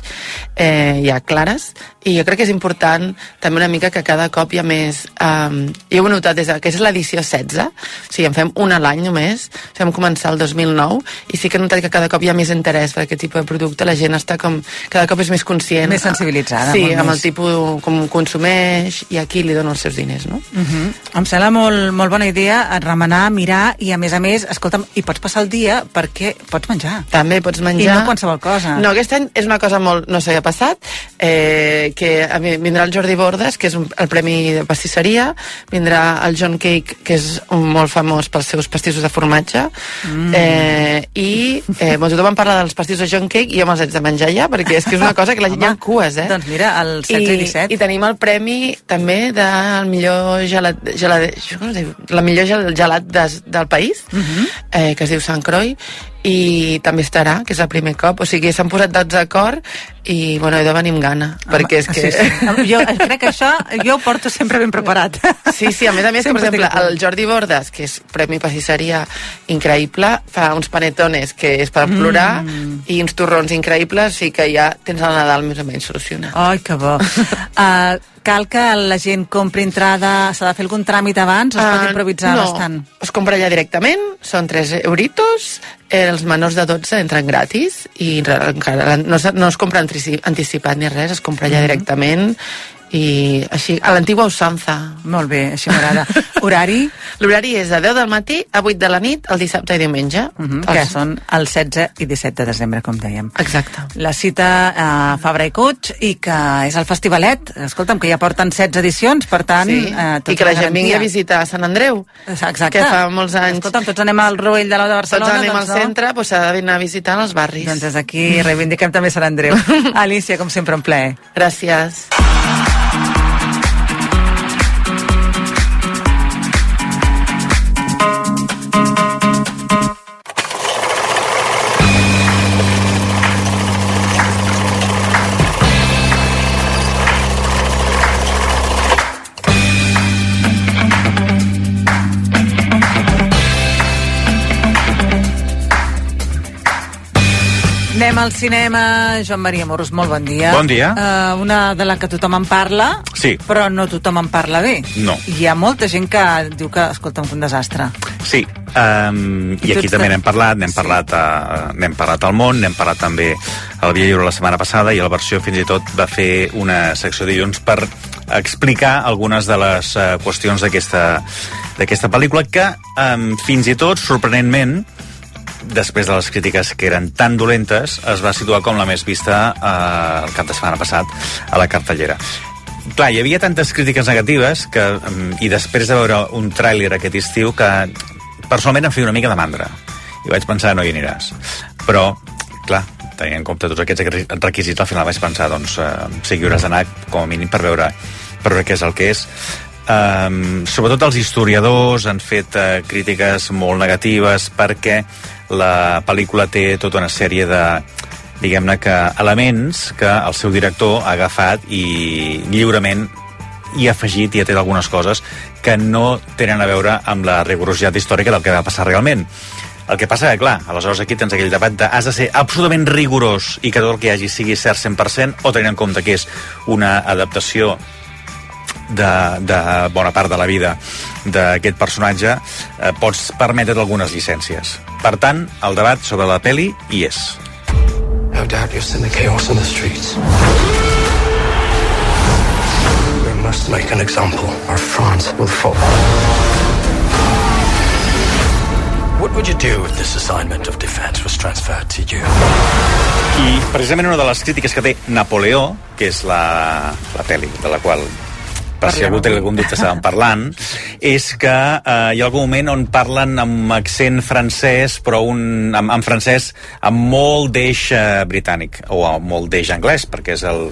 eh, ja clares, i jo crec que és important també una mica que cada cop hi ha més... Um, jo ho he notat des de, que és l'edició 16, o sigui, en fem una a l'any només, o sigui, vam començar el 2009, i sí que he notat que cada cop hi ha més interès per aquest tipus de producte, la gent està com... cada cop és més conscient. Més sensibilitzada, Sí, amb més. el tipus com consumeix i a qui li dona els seus diners, no? Uh -huh. Em sembla molt, molt bona idea remenar, mirar i a més a més, escolta'm, i pots passar el dia perquè pots menjar. També pots menjar... I no qualsevol cosa. No, aquest any és una cosa molt... No s'havia passat, eh, que a mi vindrà el Jordi Bordes, que és un, el Premi de Pastisseria, vindrà el John Cake, que és un molt famós pels seus pastissos de formatge, mm. eh, i eh, bueno, tothom parla dels pastissos de John Cake i jo me'ls haig de menjar ja, perquè és que és una cosa que la gent hi ha cues, eh? Doncs mira, el 16 i, I, 17. I tenim el premi també del millor gelat, gelat, això com es diu? La millor gel- gelat de, del país, uh Mhm. -huh. eh, que es diu Sant Croi, i també estarà, que és el primer cop. O sigui, s'han posat tots d'acord i, bueno, he de venir amb gana, perquè és que... Sí, sí. Jo crec que això jo ho porto sempre ben preparat. Sí, sí, a més a més, que, per exemple, el Jordi Bordes, que és Premi Pastisseria increïble, fa uns panetones que és per plorar Mm. i uns torrons increïbles, sí que ja tens el Nadal més o menys solucionat. Ai, que bo. Uh, cal que la gent compri entrada, s'ha de fer algun tràmit abans o es pot Ah, improvisar no, bastant? es compra allà directament, són 3 euritos, els menors de 12 entren gratis i encara no, no es compra antici- anticipat ni res, es compra allà Mhm. directament i així, a l'antigua usanza. Molt bé, així m'agrada. Horari? L'horari és de 10 del matí a 8 de la nit, el dissabte i diumenge. Uh -huh, que són el 16 i 17 de desembre, com dèiem. Exacte. La cita a Fabra i Puig i que és el Festivalet. Escolta'm, que ja porten 16 edicions, per tant... Sí. Eh, I que la gent vingui a visitar Sant Andreu, Exacte. que fa molts anys... Escolta'm, tots anem al Rovell de l'Ou de Tots Barcelona. anem al doncs, no? centre, doncs s'ha d'anar a visitar els barris. Doncs des d'aquí reivindiquem també Sant Andreu. Alicia, com sempre, un plaer. Gràcies. Anem al cinema. Joan Maria Moros, molt bon dia. Bon dia. Uh, una de la que tothom en parla, Sí. però no tothom en parla bé. No. Hi ha molta gent que diu que, escolta'm, que un desastre. Sí, um, I i aquí també n'hem parlat, n'hem Sí. parlat, a, n'hem parlat al món, n'hem parlat també al Via Lliure la setmana passada i la versió fins i tot va fer una secció dilluns per explicar algunes de les uh, qüestions d'aquesta d'aquesta pel·lícula que um, fins i tot, sorprenentment, després de les crítiques que eren tan dolentes, es va situar com la més vista eh, el cap de setmana passat a la cartellera. Clar, hi havia tantes crítiques negatives que, mm, i després de veure un tràiler aquest estiu que personalment em feia una mica de mandra. I vaig pensar, no hi aniràs. Però, clar, tenint en compte tots aquests requisits, al final vaig pensar, doncs, eh, sí que hauràs d'anar com a mínim per veure, per veure què és el que és. Um, sobretot els historiadors han fet uh, crítiques molt negatives perquè la pel·lícula té tota una sèrie de diguem-ne que elements que el seu director ha agafat i lliurement i ha afegit i ha tret algunes coses que no tenen a veure amb la rigorositat històrica del que va passar realment. El que passa que, clar, aleshores aquí tens aquell debat de has de ser absolutament rigorós i que tot el que hi hagi sigui cert 100% o tenint en compte que és una adaptació de, de bona part de la vida d'aquest personatge, eh, pots permetre't algunes llicències. Per tant, el debat sobre la peli hi és. No doubt you've seen the chaos in the streets. We must make an example, or France will fall. What would you do if this assignment of defense was transferred to you? I precisament una de les crítiques que té Napoleó, que és la, la pel·li de la qual per si algú té algun dubte estàvem parlant, és que eh, hi ha algun moment on parlen amb accent francès, però un, amb, en francès amb molt d'eix eh, britànic, o amb molt d'eix anglès, perquè és el,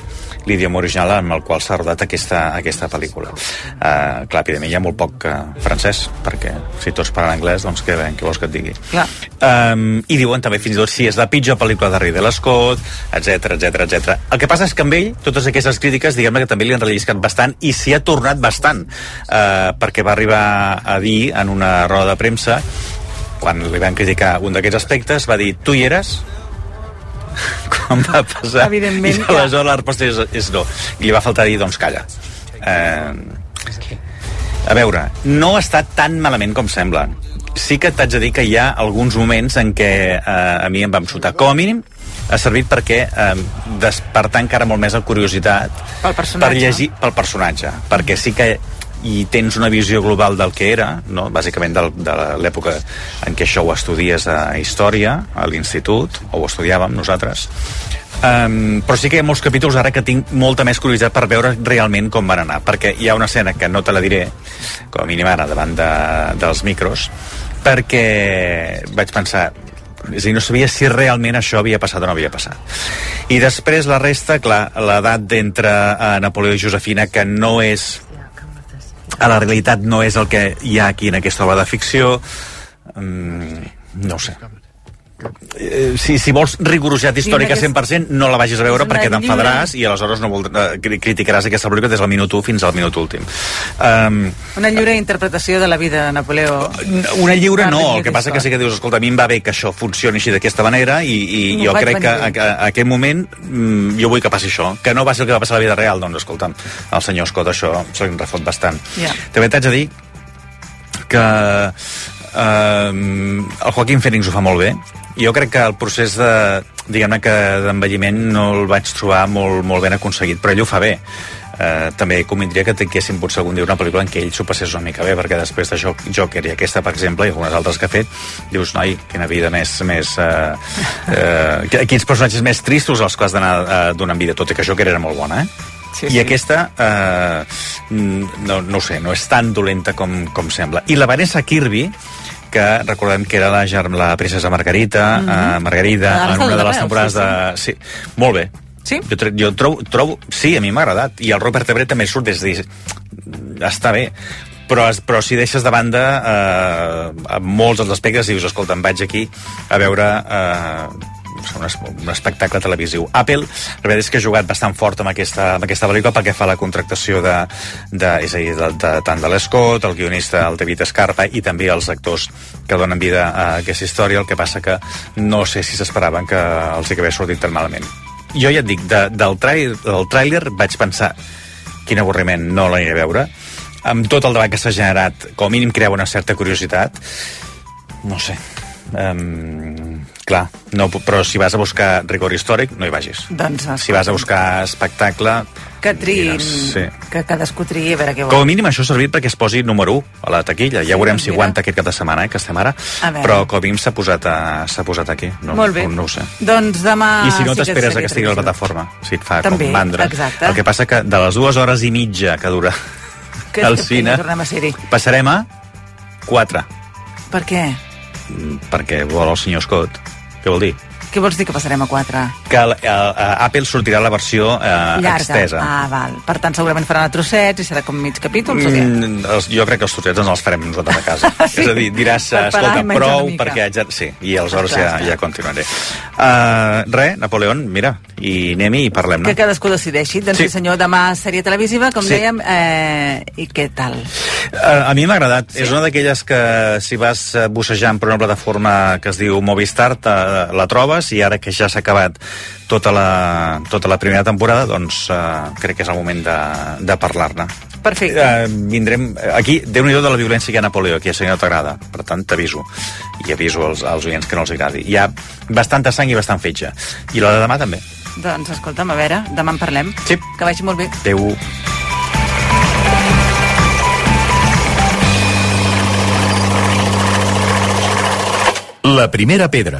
l'idioma original amb el qual s'ha rodat aquesta, aquesta pel·lícula. Uh, clar, evidentment hi ha molt poc uh, francès, perquè si tots parlen anglès, doncs què, què vols que et digui? Clar. Um, I diuen també fins i tot si és la pitjor pel·lícula de Ridley Scott, etc etc etc. El que passa és que amb ell, totes aquestes crítiques, diguem que també li han relliscat bastant i s'hi ha tornat bastant, uh, perquè va arribar a dir en una roda de premsa quan li van criticar un d'aquests aspectes, va dir, tu hi eres? quan va passar. Evidentment, I aleshores la resposta és, és no. I li va faltar dir, doncs calla. Eh, a veure, no està tan malament com sembla. Sí que t'haig de dir que hi ha alguns moments en què eh, a mi em vam xutar. Com a mínim, ha servit perquè eh, despertar encara molt més la curiositat Pel personatge. per llegir pel personatge, perquè sí que i tens una visió global del que era, no? bàsicament del, de l'època en què això ho estudies a Història, a l'institut, o ho estudiàvem nosaltres, Um, però sí que hi ha molts capítols ara que tinc molta més curiositat per veure realment com van anar, perquè hi ha una escena que no te la diré, com a mínim ara, davant de, dels micros, perquè vaig pensar, és a dir, no sabia si realment això havia passat o no havia passat. I després la resta, clar, l'edat d'entre uh, Napoleó i Josefina, que no és a la realitat no és el que hi ha aquí en aquesta obra de ficció mm, no sé Eh, si, si vols rigorositat històrica Sí, 100% no la vagis a veure perquè t'enfadaràs i aleshores no vol, eh, cri- criticaràs aquesta pel·lícula des del minut 1 fins al minut últim um, Una lliure interpretació de la vida de Napoleó. una lliure no, el que passa que sí que dius, escolta, a mi em va bé que això funcioni així d'aquesta manera i, i M'ho jo crec que a, a, a aquest moment mm, jo vull que passi això, que no va ser el que va passar a la vida real, doncs escolta'm, el senyor Scott això se li refot bastant. Ja. També t'haig de dir que eh, el Joaquín Phoenix ho fa molt bé jo crec que el procés de diguem-ne que d'envelliment no el vaig trobar molt, molt ben aconseguit però ell ho fa bé Eh, també convindria que tinguéssim potser algun dia una pel·lícula en què ell s'ho passés una mica bé, perquè després de Joker i aquesta, per exemple, i algunes altres que ha fet, dius, noi, quina vida més... més eh, eh, quins personatges més tristos els que has d'anar eh, donant vida, tot i que Joker era molt bona, eh? Sí, I sí. aquesta, eh, no, no sé, no és tan dolenta com, com sembla. I la Vanessa Kirby, que recordem que era la, la princesa Margarita, mm -hmm. uh, Margarida, Ara en una de les temporades sí, de... Sí, molt bé. Sí? Jo, jo trobo, trobo... Sí, a mi m'ha agradat. I el Robert Everett també surt des de. Està bé però, però si deixes de banda eh, molts dels aspectes dius, escolta, em vaig aquí a veure eh, un, es- un espectacle televisiu. Apple, la veritat és que ha jugat bastant fort amb aquesta, amb aquesta pel·lícula perquè fa la contractació de, de, és a dir, de, de, tant de l'Escott, el guionista, el David Escarpa, i també els actors que donen vida a aquesta història, el que passa que no sé si s'esperaven que els hi hagués sortit tan malament. Jo ja et dic, de, del, del tràiler vaig pensar quin avorriment, no l'aniré a veure amb tot el debat que s'ha generat com a mínim crea una certa curiositat no sé um, clar, no, però si vas a buscar rigor històric, no hi vagis. Doncs, si vas a buscar espectacle que triïn, Mires, sí. que cadascú triï a veure què com a vol. mínim això ha servit perquè es posi número 1 a la taquilla, ja Sí, veurem doncs si aguanta aquest cap de setmana, eh, que estem ara però com a mínim s'ha posat, a, posat aquí. No, Molt bé. no, no ho sé. Doncs demà... i si no sí que t'esperes a que estigui a la plataforma si et fa També, com mandra. exacte. el que passa que de les dues hores i mitja que dura Que, que, cine Que a passarem a 4 Per què? Perquè vol el senyor Scott què vol dir? Què vols dir que passarem a 4? Que el, el, el, Apple sortirà la versió eh, Llarga. extesa. Ah, val. Per tant, segurament faran a trossets i serà com mig què? Mm, els, jo crec que els trossets ens els farem nosaltres a casa. Sí? És a dir, diràs, Per escolta, prou, perquè haig de... Sí, i aleshores ja, ja continuaré. Uh, res, Napoleón, mira, i anem-hi i parlem, Que no? cadascú decideixi. Doncs sí, Sí. senyor, demà sèrie televisiva, com Sí. dèiem, eh, i què tal? Uh, a mi m'ha agradat. Sí? És una d'aquelles que si vas eh, bussejant per una plataforma que es diu Movistar, te, la trobes i ara que ja s'ha acabat tota la, tota la primera temporada, doncs uh, crec que és el moment de, de parlar-ne. Perfecte. Uh, vindrem... Aquí, déu nhi de la violència que hi ha a Napoleó, que que no t'agrada. Per tant, t'aviso. I aviso als, als oients que no els agradi. Hi ha bastanta sang i bastant fetge. I la de demà també. Doncs escolta'm, a veure, demà en parlem. Sí. Que vagi molt bé. Adéu. La primera pedra.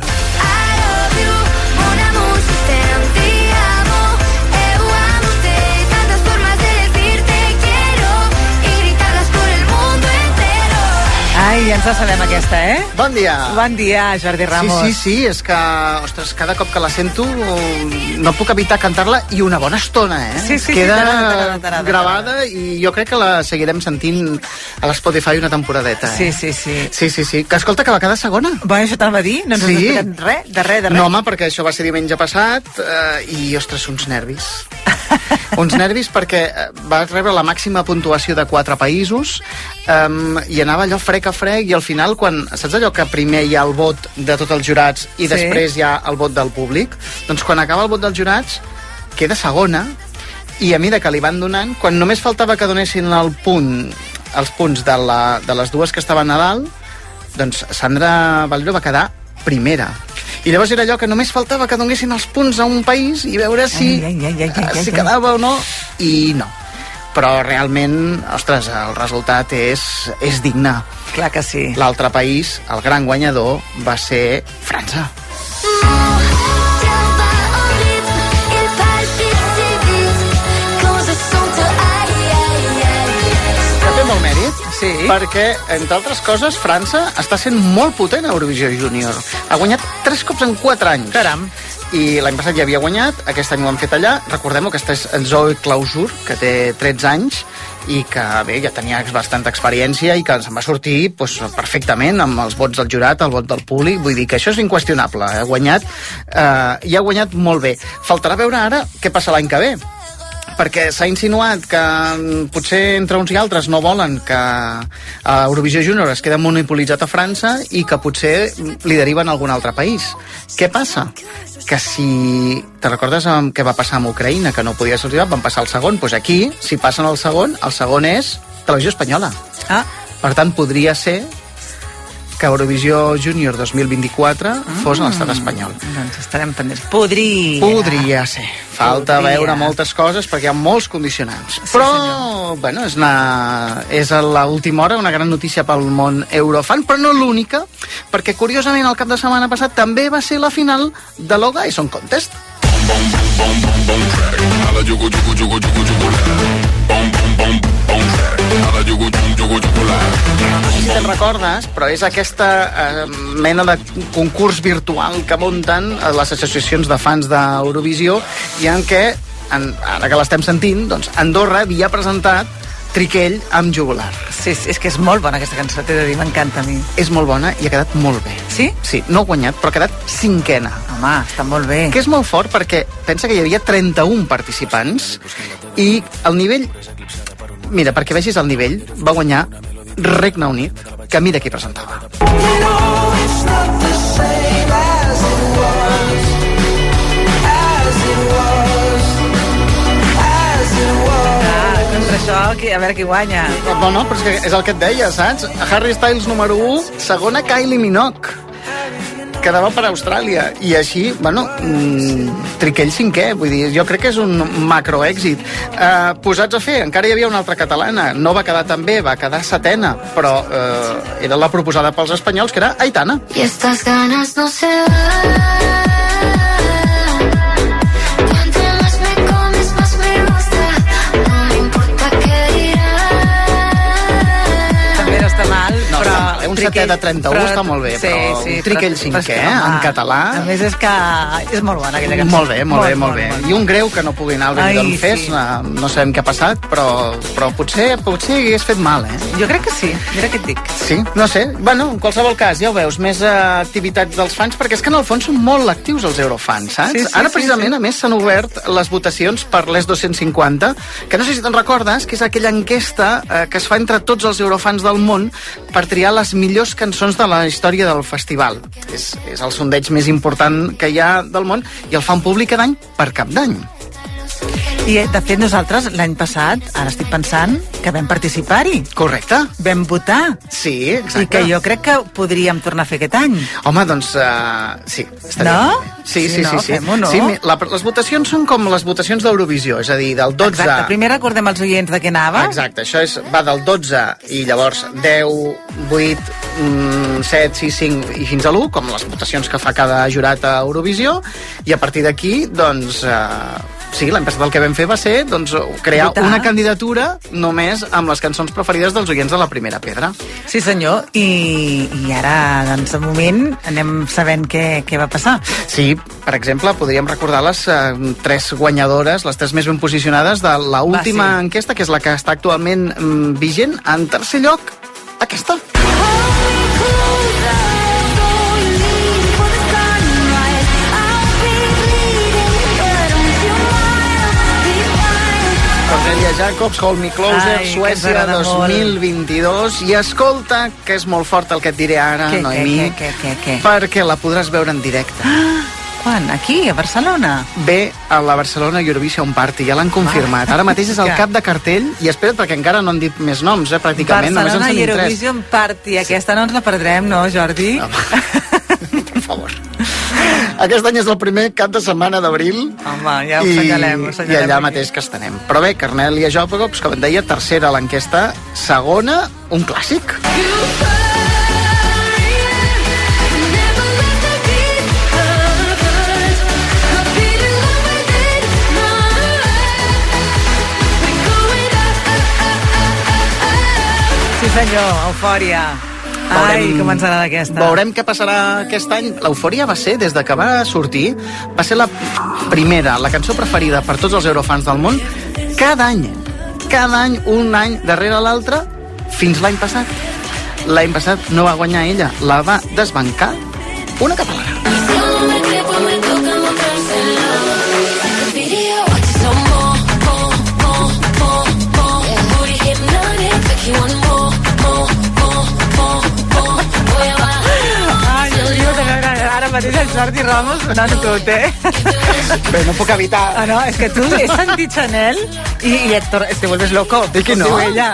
Ai, ja ens la sabem aquesta, eh? Bon dia. Bon dia, Jordi Ramos. Sí, sí, sí, és que, ostres, cada cop que la sento no puc evitar cantar-la i una bona estona, eh? Sí, sí, sí, Queda t'agrada, t'agrada. gravada i jo crec que la seguirem sentint a l'Spotify una temporadeta, eh? Sí, sí, sí. Sí, sí, sí. Que escolta, que va quedar segona. Bueno, això te'l va dir? No ens has explicat res, de res, de res. No, home, perquè això va ser diumenge passat eh, i, ostres, uns nervis. uns nervis perquè eh, va rebre la màxima puntuació de quatre països um, i anava allò frec a frec i al final, quan, saps allò que primer hi ha el vot de tots els jurats i Sí. després hi ha el vot del públic? Doncs quan acaba el vot dels jurats queda segona i a mesura que li van donant, quan només faltava que donessin el punt, els punts de, la, de les dues que estaven a dalt, doncs Sandra Valero va quedar primera. I llavors era allò que només faltava que donessin els punts a un país i veure si, Ai, ai, ai, ai, ai, si quedava o no, i no. Però realment, ostres, el resultat és, és digne. Clar que sí. L'altre país, el gran guanyador, va ser França. Sí. perquè, entre altres coses, França està sent molt potent a Eurovisió Júnior. Ha guanyat tres cops en quatre anys. Caram. I l'any passat ja havia guanyat, aquest any ho han fet allà. Recordem que aquesta és Zoe Clausur, que té 13 anys, i que bé, ja tenia bastanta experiència i que se'n va sortir doncs, perfectament amb els vots del jurat, el vot del públic vull dir que això és inqüestionable ha guanyat, eh, i ha guanyat molt bé faltarà veure ara què passa l'any que ve perquè s'ha insinuat que mm, potser entre uns i altres no volen que a Eurovisió Júnior es queda monopolitzat a França i que potser li deriven a algun altre país. Què passa? Que si... Te recordes amb què va passar amb Ucraïna, que no podia ser van passar al segon? Doncs aquí, si passen al segon, el segon és Televisió Espanyola. Ah. Per tant, podria ser que Eurovisió Júnior 2024 fos a l'estat espanyol. Doncs estarem pendents. Podria. Podria ser. Falta Podria. veure moltes coses perquè hi ha molts condicionants. però, bueno, és, una, és a l'última hora una gran notícia pel món eurofan, però no l'única, perquè curiosament el cap de setmana passat també va ser la final de l'Oga Song Contest. Si te'n recordes, però és aquesta eh, mena de concurs virtual que munten eh, les associacions de fans d'Eurovisió i en què, en, ara que l'estem sentint, doncs Andorra havia presentat Triquell amb jugular. Sí, sí, és que és molt bona aquesta cançó, t'he de dir, m'encanta a mi. És molt bona i ha quedat molt bé. Sí? Sí, no ha guanyat, però ha quedat cinquena. Home, està molt bé. Que és molt fort perquè pensa que hi havia 31 participants i el nivell... Mira, perquè vegis el nivell, va guanyar Regne Unit, que mira qui presentava. Això, a veure qui guanya. No, no, però és, que és el que et deia, saps? Harry Styles número 1, segona Kylie Minogue quedava per Austràlia i així, bueno, mm, Triquell cinquè, vull dir, jo crec que és un macroèxit. Uh, posats a fer, encara hi havia una altra catalana, no va quedar tan bé, va quedar setena, però uh, era la proposada pels espanyols, que era Aitana. Y estas ganas no se van. Setè de 31 però- està molt bé, sí, però sí, un triquell però- però cinquè, que, home, en català... A més, és que és molt bona aquella cançó. Molt bé, molt, bé, molt, bé. I un greu que no pugui anar al Benidorm Fest, sí. eh, no sabem què ha passat, però, però potser, potser hagués fet mal, eh? Jo crec que sí, mira què et dic. Sí, no sé. Bueno, en qualsevol cas, ja ho veus, més eh, activitats dels fans, perquè és que en el fons són molt actius els eurofans, saps? Sí, sí, Ara, sí, precisament, sí. a més, s'han obert les votacions per l'ES 250, que no sé si te'n recordes, que és aquella enquesta eh, que es fa entre tots els eurofans del món per triar les millors cançons de la història del festival. És, és el sondeig més important que hi ha del món i el fan públic cada any per cap d'any. I, de fet, nosaltres l'any passat, ara estic pensant, que vam participar-hi. Correcte. Vam votar. Sí, exacte. I que jo crec que podríem tornar a fer aquest any. Home, doncs, uh, sí. estaria No? bé. Sí, Sí, sí, no, sí. sí. no? sí la, les votacions són com les votacions d'Eurovisió, és a dir, del 12... Exacte, primer recordem als oients de què anava. Exacte, això és, va del 12 i llavors 10, 8, mm, 7, 6, 5 i fins a l'1, com les votacions que fa cada jurat a Eurovisió, i a partir d'aquí, doncs, eh, sí, l'any passat el que vam fer va ser doncs, crear Votar. una candidatura només amb les cançons preferides dels oients de la primera pedra. Sí, senyor. I, i ara, doncs, de moment, anem sabent què, què va passar. Sí, per exemple, podríem recordar les eh, tres guanyadores, les tres més ben posicionades de la última sí. enquesta, que és la que està actualment mm, vigent. En tercer lloc, aquesta. Cornelia Jacobs, Hold Me Closer, Ai, que Suècia agrada 2022. I escolta, que és molt fort el que et diré ara, Què, Noemí, què, què, què, què? perquè la podràs veure en directe. Quan? Aquí, a Barcelona? Ve a la Barcelona Eurovision Party, ja l'han confirmat. Ara mateix és el que- cap de cartell, i espera't, perquè encara no han dit més noms, eh, pràcticament. Barcelona. Eurovision Party. Aquesta no ens la perdrem, no, Jordi? Per favor. Aquest any és el primer cap de setmana d'abril. Home, ja ho I, senyalem, ho I allà aquí. mateix que estarem. Però bé, Carnelia Jacobs, com et deia, tercera a l'enquesta, segona, un clàssic. Sí, senyor, eufòria. Ai, com ens agrada aquesta. Veurem què passarà aquest any. L'eufòria va ser, des de que va sortir, va ser la primera, la cançó preferida per tots els eurofans del món, cada any. Cada any, un any darrere l'altre, fins l'any passat. L'any passat no va guanyar ella, la va desbancar una catalana. Jordi Ramos donant tot, eh? Bé, no puc evitar. Ah, no, és que tu he sentit Chanel i, i et, te vuelves loco. I que no? diu ella.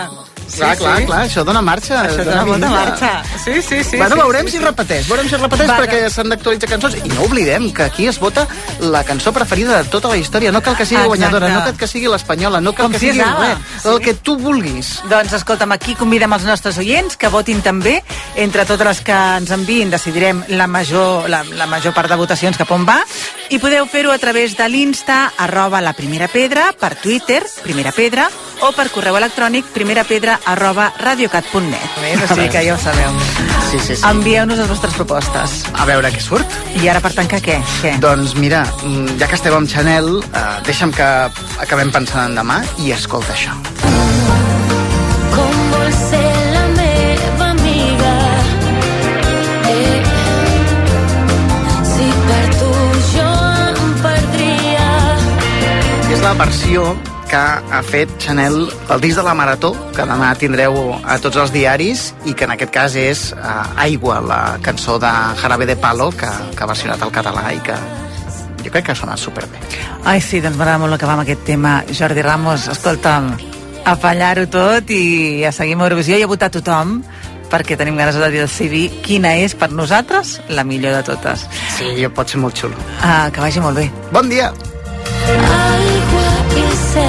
Sí, clar, clar, sí. clar, això dona marxa. Això dona molta vida. marxa. Sí, sí, sí. bueno, sí, veurem sí, si sí. repeteix, veurem si repeteix Va, perquè s'han d'actualitzar cançons i no oblidem que aquí es vota la cançó preferida de tota la història, no cal que sigui Exacte. guanyadora, no cal que sigui l'espanyola, no cal Com que si sigui res, el que tu vulguis. Doncs escolta'm, aquí convidem els nostres oients que votin també. Entre totes les que ens enviïn decidirem la major, la, la major part de votacions cap on va i podeu fer-ho a través de l'Insta arroba la primera pedra, per Twitter, primera pedra, o per correu electrònic arroba radiocat.net. O sigui que ja ho sabeu. Sí, sí, sí. Envieu-nos les vostres propostes. A veure què surt. I ara per tancar què? què? Doncs mira, mm, ja que estem amb Chanel, eh, deixa'm que acabem pensant en demà i escolta això. Com vol ser la meva amiga eh, Si per tu jo em perdria És la versió que ha fet Chanel pel disc de la Marató, que demà tindreu a tots els diaris, i que en aquest cas és uh, Aigua, la cançó de Jarabe de Palo, que, que ha versionat al català i que jo crec que ha sonat superbé. Ai, sí, doncs m'agrada molt acabar amb aquest tema. Jordi Ramos, escolta'm, a fallar-ho tot i a seguir amb Eurovisió i a votar tothom perquè tenim ganes de decidir quina és per nosaltres la millor de totes. Sí, pot ser molt xulo. Ah, que vagi molt bé. Bon dia! Aigua i cel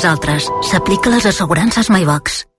Nosaltres. S'aplica les assegurances MyBox.